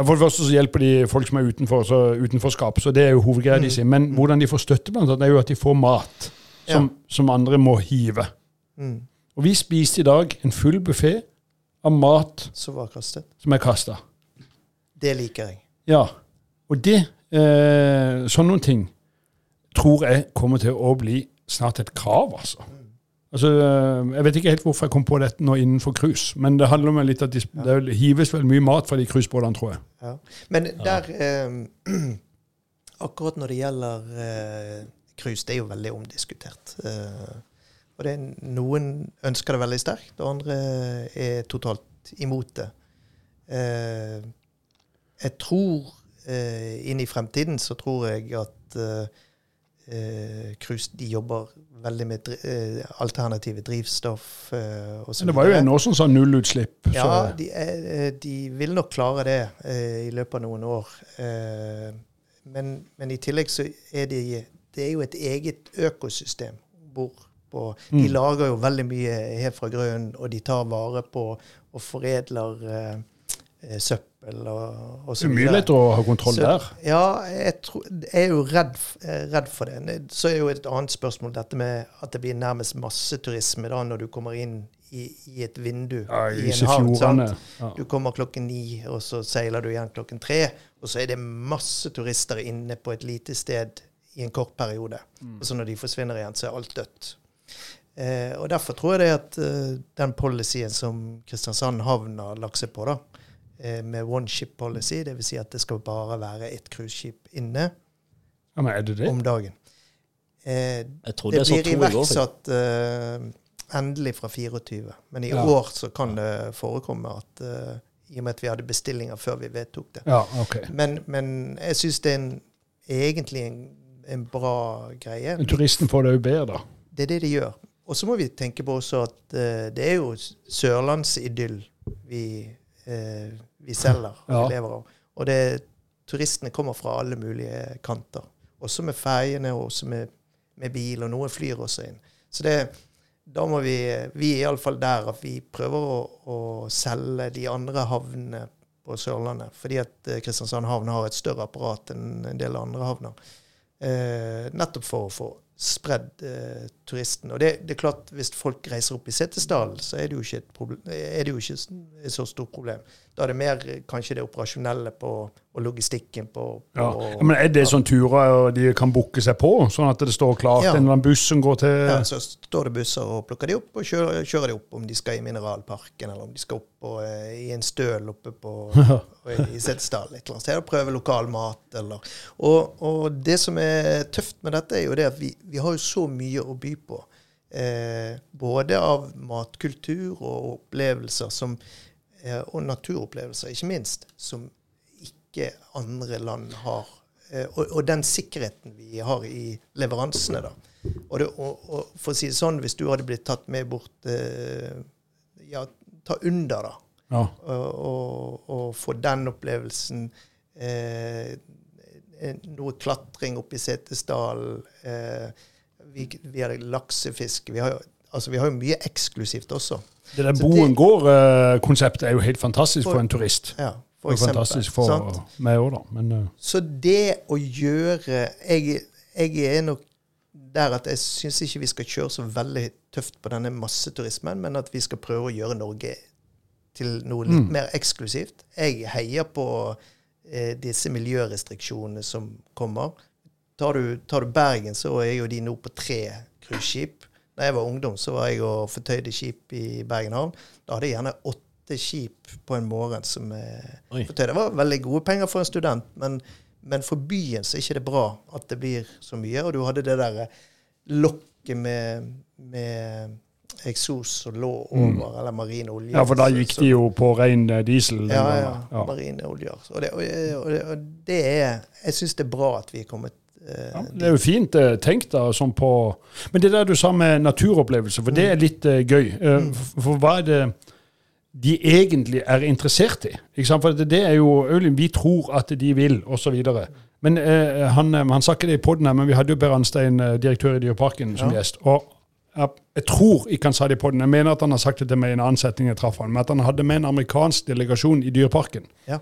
Speaker 2: For det første så hjelper de folk som er utenfor, så utenforskap, så det er jo hovedgreia de sier. Men hvordan de får støtte, blant annet, er jo at de får mat som, som andre må hive.
Speaker 3: Mm.
Speaker 2: Og vi spiste i dag en full buffé av mat
Speaker 3: som, var kastet.
Speaker 2: som er kasta.
Speaker 3: Det liker jeg.
Speaker 2: Ja. Og det eh, Sånne ting. tror jeg kommer til å bli snart et krav, altså. Altså, eh, Jeg vet ikke helt hvorfor jeg kom på dette nå innenfor cruise, men det handler om litt at de, det hives vel mye mat fra de cruisebåtene, tror jeg.
Speaker 3: Ja. Men der eh, Akkurat når det gjelder eh, cruise, det er jo veldig omdiskutert. Eh, og det er Noen ønsker det veldig sterkt, og andre er totalt imot det. Eh, jeg tror eh, inn i fremtiden så tror jeg at eh, eh, de jobber veldig med dri eh, alternative drivstoff eh, og så
Speaker 2: Men det var jo en år som sa nullutslipp.
Speaker 3: Ja, de, er- eh, de vil nok klare det eh, i løpet av noen år. Eh, men, men i tillegg så er de Det er jo et eget økosystem hvor på De
Speaker 2: Mm.
Speaker 3: lager jo veldig mye helt fra grunnen, og de tar vare på og foredler søppel og, og så
Speaker 2: mye å ha kontroll
Speaker 3: Så-
Speaker 2: der.
Speaker 3: Ja, jeg, tror, jeg er jo redd, eh, redd for det. Så er jo et annet spørsmål dette med at det blir nærmest masseturisme da når du kommer inn i, i et vindu
Speaker 2: Ja,
Speaker 3: i
Speaker 2: I
Speaker 3: en havn.
Speaker 2: Ja.
Speaker 3: Du kommer klokken ni, og så seiler du igjen klokken tre. Og så er det masse turister inne på et lite sted i en kort periode.
Speaker 2: Mm.
Speaker 3: Og så når de forsvinner igjen, så er alt dødt. Eh, og derfor tror jeg det at eh, den policyen som Kristiansand havn har lagt seg på, da, med one ship policy, dvs. Si at det skal bare være ett cruiseskip inne
Speaker 2: Ja, men er det det?
Speaker 3: om dagen. Eh,
Speaker 1: Jeg trodde
Speaker 3: det blir iverksatt eh, endelig fra 24, men i
Speaker 2: Ja.
Speaker 3: år så kan det forekomme at eh, i og med at vi hadde bestillinger før vi vedtok det.
Speaker 2: Ja, okay.
Speaker 3: Men, men jeg syns det er en, egentlig en, en bra greie.
Speaker 2: Men turisten får det jo bedre, da.
Speaker 3: Det er det de gjør. Og så må vi tenke på også at eh, det er jo sørlandsidyll vi, eh, vi selger og
Speaker 2: Ja.
Speaker 3: vi lever av. Og det, turistene kommer fra alle mulige kanter. Også med ferjene, og også med, med bil, og noen flyr også inn. Så det, da må vi Vi er iallfall der at vi prøver å, å selge de andre havnene på Sørlandet. Fordi at eh, Kristiansand havn har et større apparat enn en del andre havner. Eh, nettopp for å få spredd eh, turisten. Og det, det er klart, hvis folk reiser opp i Setesdal, så er det jo ikke et, problem, er det jo ikke et så stort problem. Da er det mer eh, kanskje det operasjonelle på, og logistikken på, på
Speaker 2: Ja. Ja, men Er det sånne turer de kan booke seg på, sånn at det står klart
Speaker 3: Ja.
Speaker 2: en eller annen buss som går til
Speaker 3: Ja, så står det busser og plukker de opp og kjører, kjører de opp om de skal i Mineralparken, eller om de skal opp og, eh, i en støl oppe på i Setesdal et eller annet sted og prøve lokal mat. Eller. Og, og det som er tøft med dette, er jo det at vi, vi har jo så mye å by på. Eh, både av matkultur og opplevelser som, eh, og naturopplevelser, ikke minst, som ikke andre land har. Eh, og, og den sikkerheten vi har i leveransene, da. Og, det, og, og for å si det sånn, hvis du hadde blitt tatt med bort eh, Ja, ta under, da.
Speaker 2: Ja.
Speaker 3: Og, og, få den opplevelsen. Eh, noe klatring oppe i Setesdal. Eh, vi, vi hadde laksefiske. Vi har, altså, vi har jo mye eksklusivt også.
Speaker 2: Det der Boen gård-konseptet er jo helt fantastisk
Speaker 3: For-
Speaker 2: for en turist.
Speaker 3: Ja, for eksempel.
Speaker 2: fantastisk for
Speaker 3: sant?
Speaker 2: meg òg, da. Men uh.
Speaker 3: Så det å gjøre Jeg, jeg er nok der at jeg syns ikke vi skal kjøre så veldig tøft på denne masseturismen, men at vi skal prøve å gjøre Norge til noe litt
Speaker 2: Mm.
Speaker 3: mer eksklusivt. Jeg heier på eh, disse miljørestriksjonene som kommer. Tar du, tar du Bergen, så er jo de nå på tre cruiseskip. Da jeg var ungdom, så var jeg og fortøyde skip i Bergen havn. Da hadde jeg gjerne åtte skip på en morgen som
Speaker 1: jeg
Speaker 3: fortøyde. Det var veldig gode penger for en student, men, men for byen så er ikke det bra at det blir så mye. Og du hadde det der lokket med, med eksos som lå over, eller marine olje.
Speaker 2: Mm. Ja, for da gikk
Speaker 3: Så-
Speaker 2: de jo på ren eh, diesel.
Speaker 3: ja, ja,
Speaker 2: ja.
Speaker 3: marine oljer. Og det, og, og, og det er Jeg syns det er bra at vi er kommet eh,
Speaker 2: Ja, det er jo fint eh, tenkt, da, sånn på Men det der du sa med naturopplevelse, for det er litt uh, gøy. Uh, for, for hva er det de egentlig er interessert i? For det, det er jo Vi tror at de vil, osv. Men uh, han, eh, han sa ikke det i poden her, men vi hadde jo Per Anstein, eh, direktør i Dyreparken, som
Speaker 3: Ja.
Speaker 2: gjest. og jeg tror ikke han sa det i poden, jeg mener at han har sagt det til meg i en annen setning jeg traff han, men at han hadde med en amerikansk delegasjon i Dyreparken.
Speaker 3: Ja.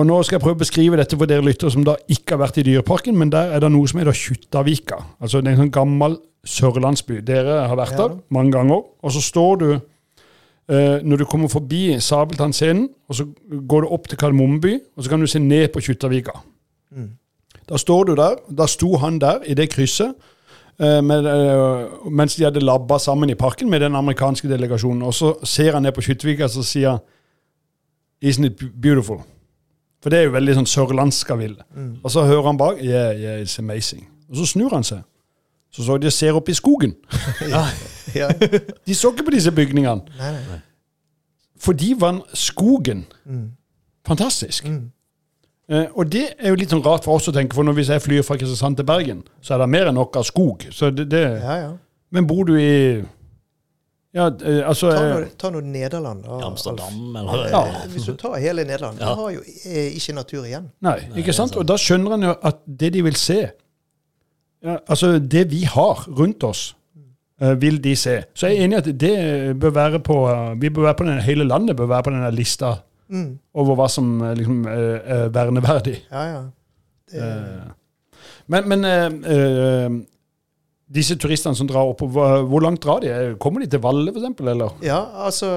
Speaker 2: Og nå skal jeg prøve å beskrive dette for dere lyttere som da ikke har vært i Dyreparken, men der er det noe som heter Kjuttaviga. Altså det er en sånn gammel sørlandsby. Dere har vært
Speaker 3: Ja.
Speaker 2: der mange ganger. Og så står du eh, Når du kommer forbi Sabeltannscenen, og så går du opp til Kardemommeby, og så kan du se ned på Kjuttaviga.
Speaker 3: Mm.
Speaker 2: Da står du der. Da sto han der i det krysset. eh, Med, eh, mens de hadde labba sammen i parken med den amerikanske delegasjonen. Og så ser han ned på Kjuttvika og så sier han, Isn't it beautiful? For det er jo veldig sånn sørlandskaville. av Ville. Og så hører han bak Yeah, yeah, it's amazing. Og så snur han seg. Så så de ser opp i skogen.
Speaker 3: Ja.
Speaker 2: De så ikke på disse bygningene.
Speaker 3: Nei, nei.
Speaker 2: For de var skogen
Speaker 3: Mm.
Speaker 2: fantastisk. Eh, og det er jo litt sånn rart for oss å tenke, for når hvis jeg flyr fra Kristiansand til Bergen, så er det mer enn nok av skog. Så det, det,
Speaker 3: Ja, ja.
Speaker 2: Men bor du i Ja, eh, altså
Speaker 3: Ta
Speaker 2: noe,
Speaker 3: nå, ta nå Nederland. Alf.
Speaker 1: Amsterdam, eller
Speaker 2: Ja.
Speaker 3: Eh, Hvis du tar hele Nederland,
Speaker 1: Ja.
Speaker 3: du har jo eh, ikke natur igjen.
Speaker 2: Nei, ikke sant? Og da skjønner en jo at det de vil se ja, Altså, det vi har rundt oss, eh, vil de se. Så jeg er enig i at det bør være på Vi bør være på den, hele landet bør være på denne lista
Speaker 3: Mm.
Speaker 2: over hva som eh, liksom eh, er verneverdig.
Speaker 3: Ja, ja. Det,
Speaker 2: Eh, Men, men eh, eh, disse turistene som drar opp, hvor, langt drar de? Kommer de til Valle, f.eks., eller?
Speaker 3: ja, altså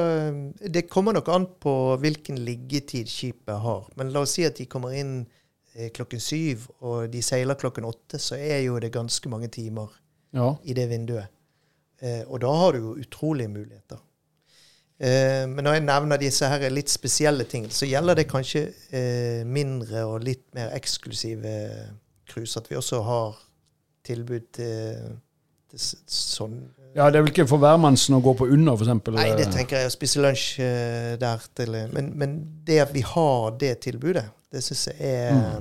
Speaker 3: Det kommer nok an på hvilken liggetid skipet har. Men la oss si at de kommer inn eh, klokken syv, og de seiler klokken åtte, så er jo det ganske mange timer
Speaker 2: Ja.
Speaker 3: i det vinduet. Eh, og da har du jo utrolige muligheter. Eh, men når jeg nevner disse her litt spesielle tingene, så gjelder det kanskje mindre og litt mer eksklusive cruise. At vi også har tilbud til, sånn
Speaker 2: ja, det er vel ikke for hvermannsen å gå på under, f.eks.?
Speaker 3: Nei, det tenker jeg å spise lunsj eh, der til. eh, Men, men det at vi har det tilbudet, det syns jeg er,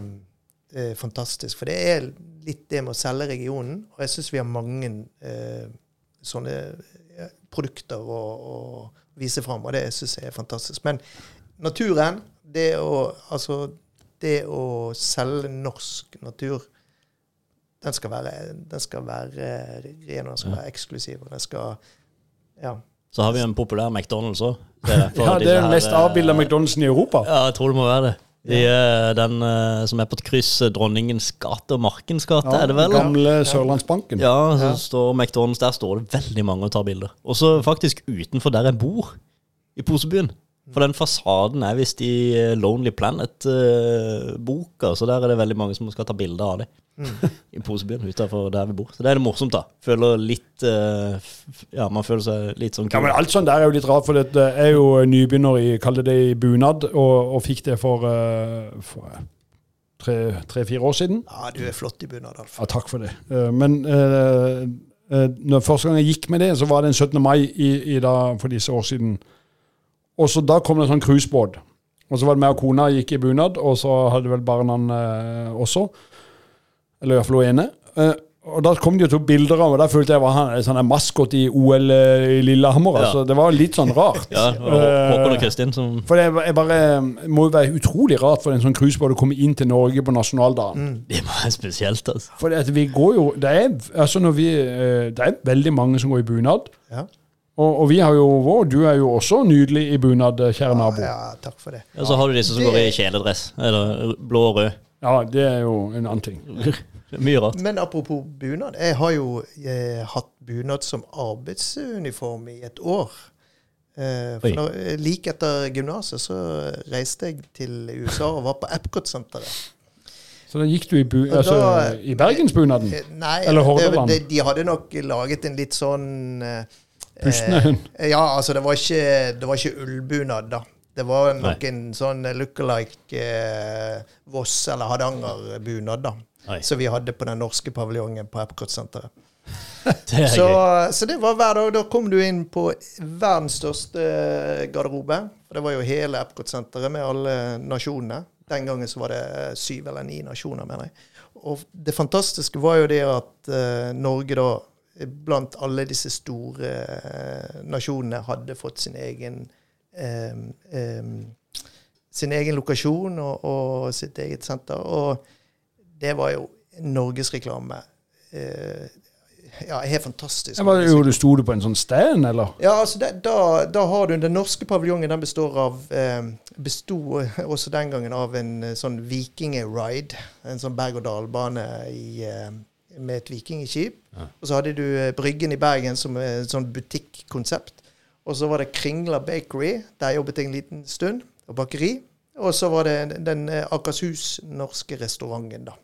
Speaker 3: eh, fantastisk. For det er litt det med å selge regionen. Og jeg syns vi har mange eh, sånne eh, produkter å, å vise fram, og det syns jeg er fantastisk. Men naturen, det å, altså, det å selge norsk natur den skal være, den skal være ren, og den skal være eksklusiv. og den skal ja.
Speaker 1: Så har vi en populær McDonald's òg.
Speaker 2: Ja, det er den mest avbilda McDonald'sen i Europa.
Speaker 1: Ja, jeg tror det må være det. De, ja. den eh, som er på et kryss eh, Dronningens gate og Markens gate, er det vel?
Speaker 2: Gamle Sørlandsbanken.
Speaker 1: Ja, så
Speaker 3: Ja.
Speaker 1: står McDonald's Der står det veldig mange og tar bilder. Og så faktisk utenfor der jeg bor, i Posebyen. For den fasaden er visst i eh, Lonely Planet-boka, så der er det veldig mange som skal ta bilder av det. I Posebyen utenfor der vi bor. Så det er det morsomt, da. Føler litt uh, f- Ja, man føler seg litt sånn
Speaker 2: Ja, men Alt sånt der er jo litt rart, for jeg er jo nybegynner i kall det det i bunad, og, og fikk det for, uh, for tre-fire år siden.
Speaker 3: ja, du er flott i bunad, Alf.
Speaker 2: Ja, takk for det. Men når første gang jeg gikk med det, så var det en 17. mai i, i da, for disse år siden. Og så da kom det en sånn cruisebåt. Og så var det meg og kona gikk i bunad, og så hadde vel barna eh, også. Eller iallfall hun ene. Eh, og da kom de jo to bilder av, og da følte jeg var han sånn en maskot i OL eh, i Lillehammer.
Speaker 1: Ja.
Speaker 2: Altså, det var litt sånn rart.
Speaker 1: Ja, det var Håkon og Kristin som
Speaker 2: For det er bare, må jo være utrolig rart for en sånn cruisebåt å komme inn til Norge på nasjonaldagen.
Speaker 1: Det må være spesielt, altså.
Speaker 2: For at vi går jo Det er, altså når vi, eh, det er veldig mange som går i bunad.
Speaker 3: Ja.
Speaker 2: Og, og vi har jo vår Du er jo også nydelig i bunad, eh, kjære nabo.
Speaker 3: ja, takk for det.
Speaker 1: Og så har du disse som
Speaker 3: Det-
Speaker 1: går i kjeledress. Eller blå og rød.
Speaker 2: Ja, det er jo en annen ting.
Speaker 1: Mye rart.
Speaker 3: Men apropos bunad. Jeg har jo eh, hatt bunad som arbeidsuniform i et år. Eh, for når, eh, like etter gymnaset så reiste jeg til USA og var på Epcot-senteret.
Speaker 2: Så da gikk du i, bu, altså,
Speaker 3: da-
Speaker 2: i bergensbunaden.
Speaker 3: Nei,
Speaker 2: Eller Hordaland.
Speaker 3: det- de hadde nok laget en litt sånn eh,
Speaker 2: Pustende hund.
Speaker 3: eh, Ja, altså det var ikke, det var ikke ullbunad, da. Det var noen
Speaker 1: Nei.
Speaker 3: sånn look-alike eh, Voss- eller Hardanger-bunad, da.
Speaker 1: Nei.
Speaker 3: Som vi hadde på den norske paviljongen på Epcot-senteret.
Speaker 1: Er
Speaker 3: Så, så det var hver dag. Da kom du inn på verdens største garderobe. For det var jo hele Epcot-senteret med alle nasjonene. Den gangen så var det syv eller ni nasjoner, mener jeg. Og det fantastiske var jo det at eh, Norge da, blant alle disse store eh, nasjonene, hadde fått sin egen eh, eh, sin egen lokasjon og, og sitt eget senter. Og det var jo norgesreklame. Eh, ja, helt fantastisk.
Speaker 2: Ja, var, jo, du Sto du på en sånn stand, eller?
Speaker 3: Ja, altså det, da, da har du Den norske paviljongen den består av eh, besto også den gangen av en sånn vikingeride. En sånn berg-og-dal-bane i, eh, med et vikingskip. Og så hadde du eh, Bryggen i Bergen som et sånn butikkonsept. Og så var det Kringla Bakery. Der jobbet jeg en liten stund. Og bakeri. Og så var det den eh, Akershus norske restauranten, da.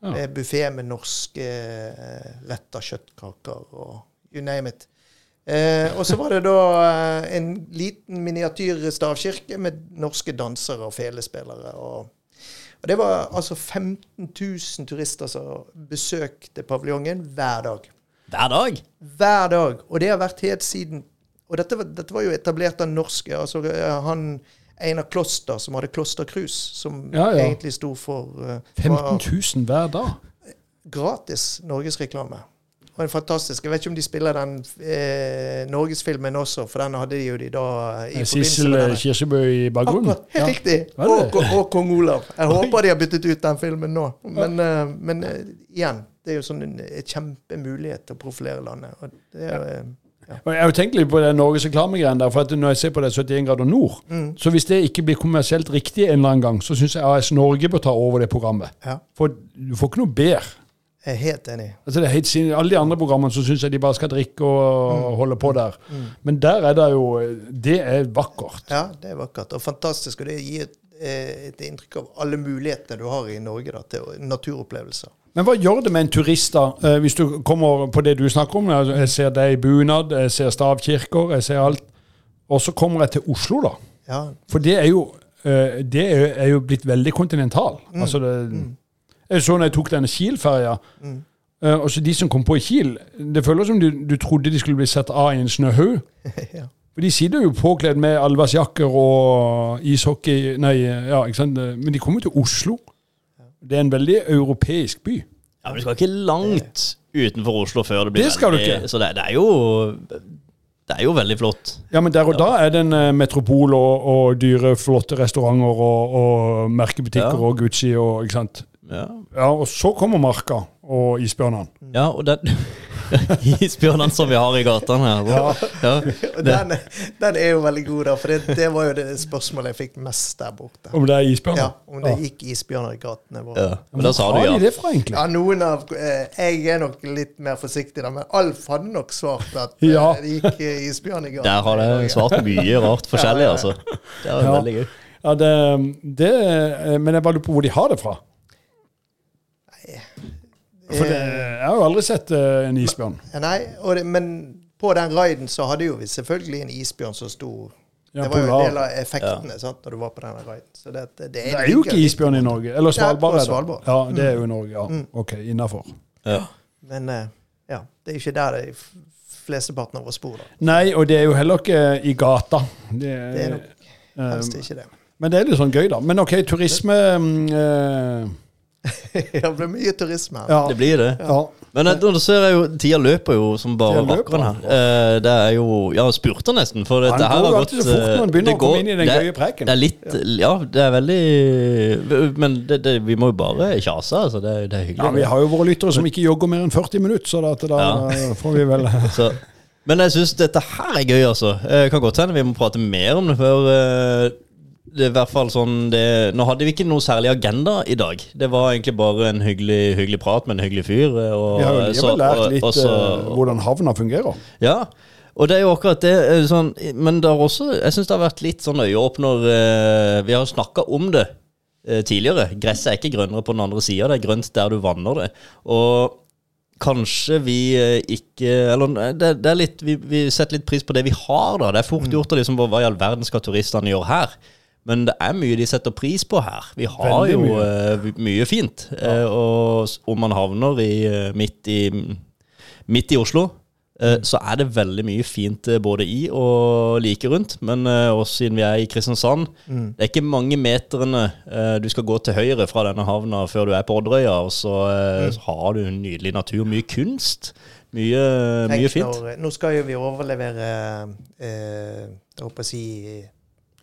Speaker 2: Ja.
Speaker 3: Med buffé med norske eh, retter, kjøttkaker og you name it. Eh, og så var det da eh, en liten miniatyr stavkirke med norske dansere og felespillere. Og, og det var altså 15 000 turister som besøkte paviljongen hver dag.
Speaker 1: Hver dag?
Speaker 3: Hver dag. Og det har vært helt siden Og dette var, dette var jo etablert av norske. altså eh, han Einar Kloster, som hadde kloster krus, som
Speaker 2: Ja, ja.
Speaker 3: egentlig sto for uh,
Speaker 2: 15 000 hver dag.
Speaker 3: gratis norgesreklame. Og en fantastisk Jeg vet ikke om de spiller den eh, norgesfilmen også, for den hadde de jo de da eh, i forbindelse
Speaker 2: Sissel
Speaker 3: denne.
Speaker 2: Kirsebø i bakgrunnen.
Speaker 3: Akkurat, helt riktig. Og, og, og kong Olav. Jeg håper de har byttet ut den filmen nå. Men, eh, men eh, igjen, det er jo sånn en kjempemulighet til å profilere landet. Og det er, ja.
Speaker 2: Og Jeg har jo tenkt litt på det norgesreklamegreiene der. for Når jeg ser på det 71 grader nord,
Speaker 3: Mm.
Speaker 2: så hvis det ikke blir kommersielt riktig en eller annen gang, så syns jeg AS Norge bør ta over det programmet.
Speaker 3: ja,
Speaker 2: For du får ikke noe bedre.
Speaker 3: Jeg er helt enig.
Speaker 2: Altså det er helt sin, Alle de andre programmene så syns jeg de bare skal drikke og
Speaker 3: Mm.
Speaker 2: holde på der. Men der er det jo Det er vakkert.
Speaker 3: Ja, det er vakkert og fantastisk. Og det gir et, eh, et inntrykk av alle mulighetene du har i Norge da, til naturopplevelser.
Speaker 2: Men hva gjør det med en turist, da, eh, hvis du kommer på det du snakker om? Altså, Jeg ser deg i bunad, jeg ser stavkirker, jeg ser alt. Og så kommer jeg til Oslo, da.
Speaker 3: Ja,
Speaker 2: For det er jo, eh, det er jo, blitt veldig kontinental. Altså det, Jeg så når jeg tok denne Kiel-ferja. Mm. så De som kom på i Kiel, det føles som du, du trodde de skulle bli satt av i en snøhaug.
Speaker 3: ja.
Speaker 2: For de sitter jo påkledd med allværsjakker og ishockey Nei, ja, ikke sant. Men de kommer til Oslo. Det er en veldig europeisk by.
Speaker 1: Ja, men Du skal ikke langt utenfor Oslo før det blir
Speaker 2: Det skal du
Speaker 1: veldig-
Speaker 2: ikke.
Speaker 1: Så det, det er jo Det er jo veldig flott.
Speaker 2: Ja, men der og da er det en eh, metropol og, og dyre, flotte restauranter og, og merkebutikker
Speaker 1: Ja.
Speaker 2: og Gucci og ikke sant.
Speaker 1: Ja,
Speaker 2: Ja, og så kommer Marka og isbjørnene.
Speaker 1: ja og den Isbjørnene som vi har i gatene her. Ja.
Speaker 3: ja. den, den er jo veldig god, da. For det, det var jo det spørsmålet jeg fikk mest der borte.
Speaker 2: Om det er isbjørner?
Speaker 3: Ja, Om det gikk isbjørner i gatene våre.
Speaker 1: Ja. Men da sa du
Speaker 2: Hvor
Speaker 1: ja.
Speaker 2: har de det fra, egentlig?
Speaker 3: Ja, noen av eh, Jeg er nok litt mer forsiktig, da, men Alf hadde nok svart at eh,
Speaker 2: Ja.
Speaker 3: det gikk eh, isbjørn i gatene.
Speaker 1: Der har det svart mye rart forskjellig, altså. Det er
Speaker 2: Ja.
Speaker 1: veldig gøy.
Speaker 2: Ja, det, det, men jeg bare lurer på hvor de har det fra. For det, jeg har jo aldri sett eh, en isbjørn.
Speaker 3: Ja, Nei, og det, men på den raiden så hadde jo vi selvfølgelig en isbjørn som sto
Speaker 2: Ja,
Speaker 3: Det var jo en del av effektene sant, når du var på denne raiden. Så det, det, det,
Speaker 2: Det er jo ikke isbjørn i Norge. Eller Svalbard. er.
Speaker 3: Svalbard.
Speaker 2: Ja, det er jo i Norge. Ja, OK, innafor.
Speaker 1: Ja.
Speaker 3: Men eh, ja, det er jo ikke der de flesteparten av oss bor. da.
Speaker 2: Nei, og det er jo heller ikke i gata. Det,
Speaker 3: Det er nok
Speaker 2: eh,
Speaker 3: helst ikke det.
Speaker 2: men det er litt sånn gøy, da. Men OK, turisme mm, eh,
Speaker 3: det blir mye turisme her.
Speaker 2: Ja.
Speaker 1: Det blir det.
Speaker 2: ja.
Speaker 1: Men da nå ser jeg jo Tida løper jo som bare rakkeren her. Eh, Det er jo Ja, spurter nesten. For dette her
Speaker 2: går
Speaker 1: har
Speaker 2: jo
Speaker 1: gått
Speaker 2: alltid så fort når han
Speaker 1: eh,
Speaker 2: begynner
Speaker 1: det
Speaker 2: å komme
Speaker 1: går-
Speaker 2: inn i den
Speaker 1: det-
Speaker 2: gøye preken.
Speaker 1: Det er litt Ja, det er veldig Men det, det, vi må jo bare kjase, altså. Det, det er hyggelig.
Speaker 2: ja, vi har jo våre lyttere som ikke jogger mer enn 40 minutter, så da, da
Speaker 1: Ja.
Speaker 2: får vi vel
Speaker 1: Så, men jeg syns dette her er gøy, altså. Det Kan godt hende vi må prate mer om det før eh, det er i hvert fall sånn det, Nå hadde vi ikke noe særlig agenda i dag. Det var egentlig bare en hyggelig, hyggelig prat med en hyggelig fyr. eh, Og,
Speaker 2: Vi har jo
Speaker 1: så-
Speaker 2: likevel lært litt
Speaker 1: og så-
Speaker 2: eh, hvordan havna fungerer.
Speaker 1: Ja, og det er jo akkurat det. eh, Sånn, men det har også, jeg syns det har vært litt sånn øyeåpner eh, Vi har snakka om det eh, tidligere. Gresset er ikke grønnere på den andre sida, det er grønt der du vanner det. Og kanskje vi eh, ikke Eller det, det er litt vi, vi setter litt pris på det vi har, da. Det er fort gjort å liksom Hva i all verden skal turistene gjøre her? Men det er mye de setter pris på her. Vi har
Speaker 2: Veldig
Speaker 1: jo
Speaker 2: mye.
Speaker 1: uh, mye fint. Eh, og om man havner i, eh, midt i midt i Oslo, eh, så er det veldig mye fint både i og like rundt. Men også siden vi er i Kristiansand, det er ikke mange meterne du skal gå til høyre fra denne havna før du er på Odderøya, og så, mm. så har du en nydelig natur. Mye kunst. Mye, mye fint.
Speaker 3: når- Nå skal jo vi overlevere eh, Jeg håper å si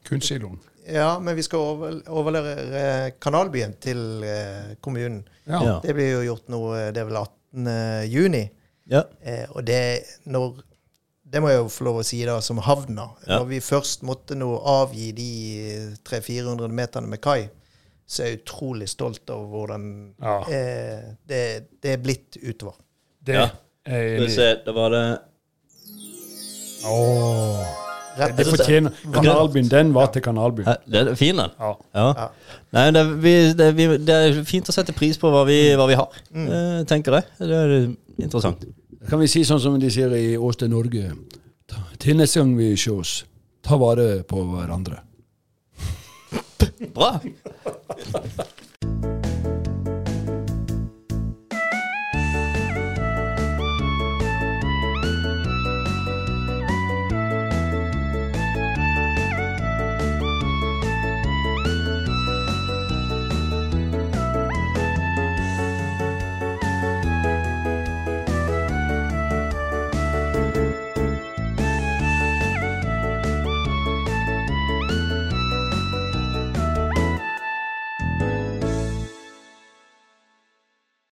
Speaker 2: Kunstsiloen.
Speaker 3: Ja, men vi skal over, overlevere Kanalbyen til eh, kommunen.
Speaker 2: Ja.
Speaker 1: Ja.
Speaker 3: Det blir jo gjort nå eh, Det er vel 18. juni.
Speaker 1: Ja.
Speaker 3: Eh, og det når Det må jeg jo få lov å si, da, som havna.
Speaker 1: Ja.
Speaker 3: Når vi først måtte nå avgi de 300-400 meterne med kai, så er jeg utrolig stolt over hvordan
Speaker 2: Ja.
Speaker 3: eh, det, det er blitt utover.
Speaker 2: Det
Speaker 1: Ja.
Speaker 2: er
Speaker 1: Skal vi se, da var det
Speaker 2: Åh. Det fortjener Kanalbyen. Den var til Kanalbyen.
Speaker 1: Ja, Det er fin, den.
Speaker 2: Ja.
Speaker 1: Ja. Nei, det, er- vi, det, er- vi, det er fint å sette pris på hva vi, hva vi har, mm. tenker jeg. Det er interessant.
Speaker 2: Kan vi si sånn som de sier i Åsted Norge? Til neste gang vi sjås, ta vare på hverandre.
Speaker 1: Bra!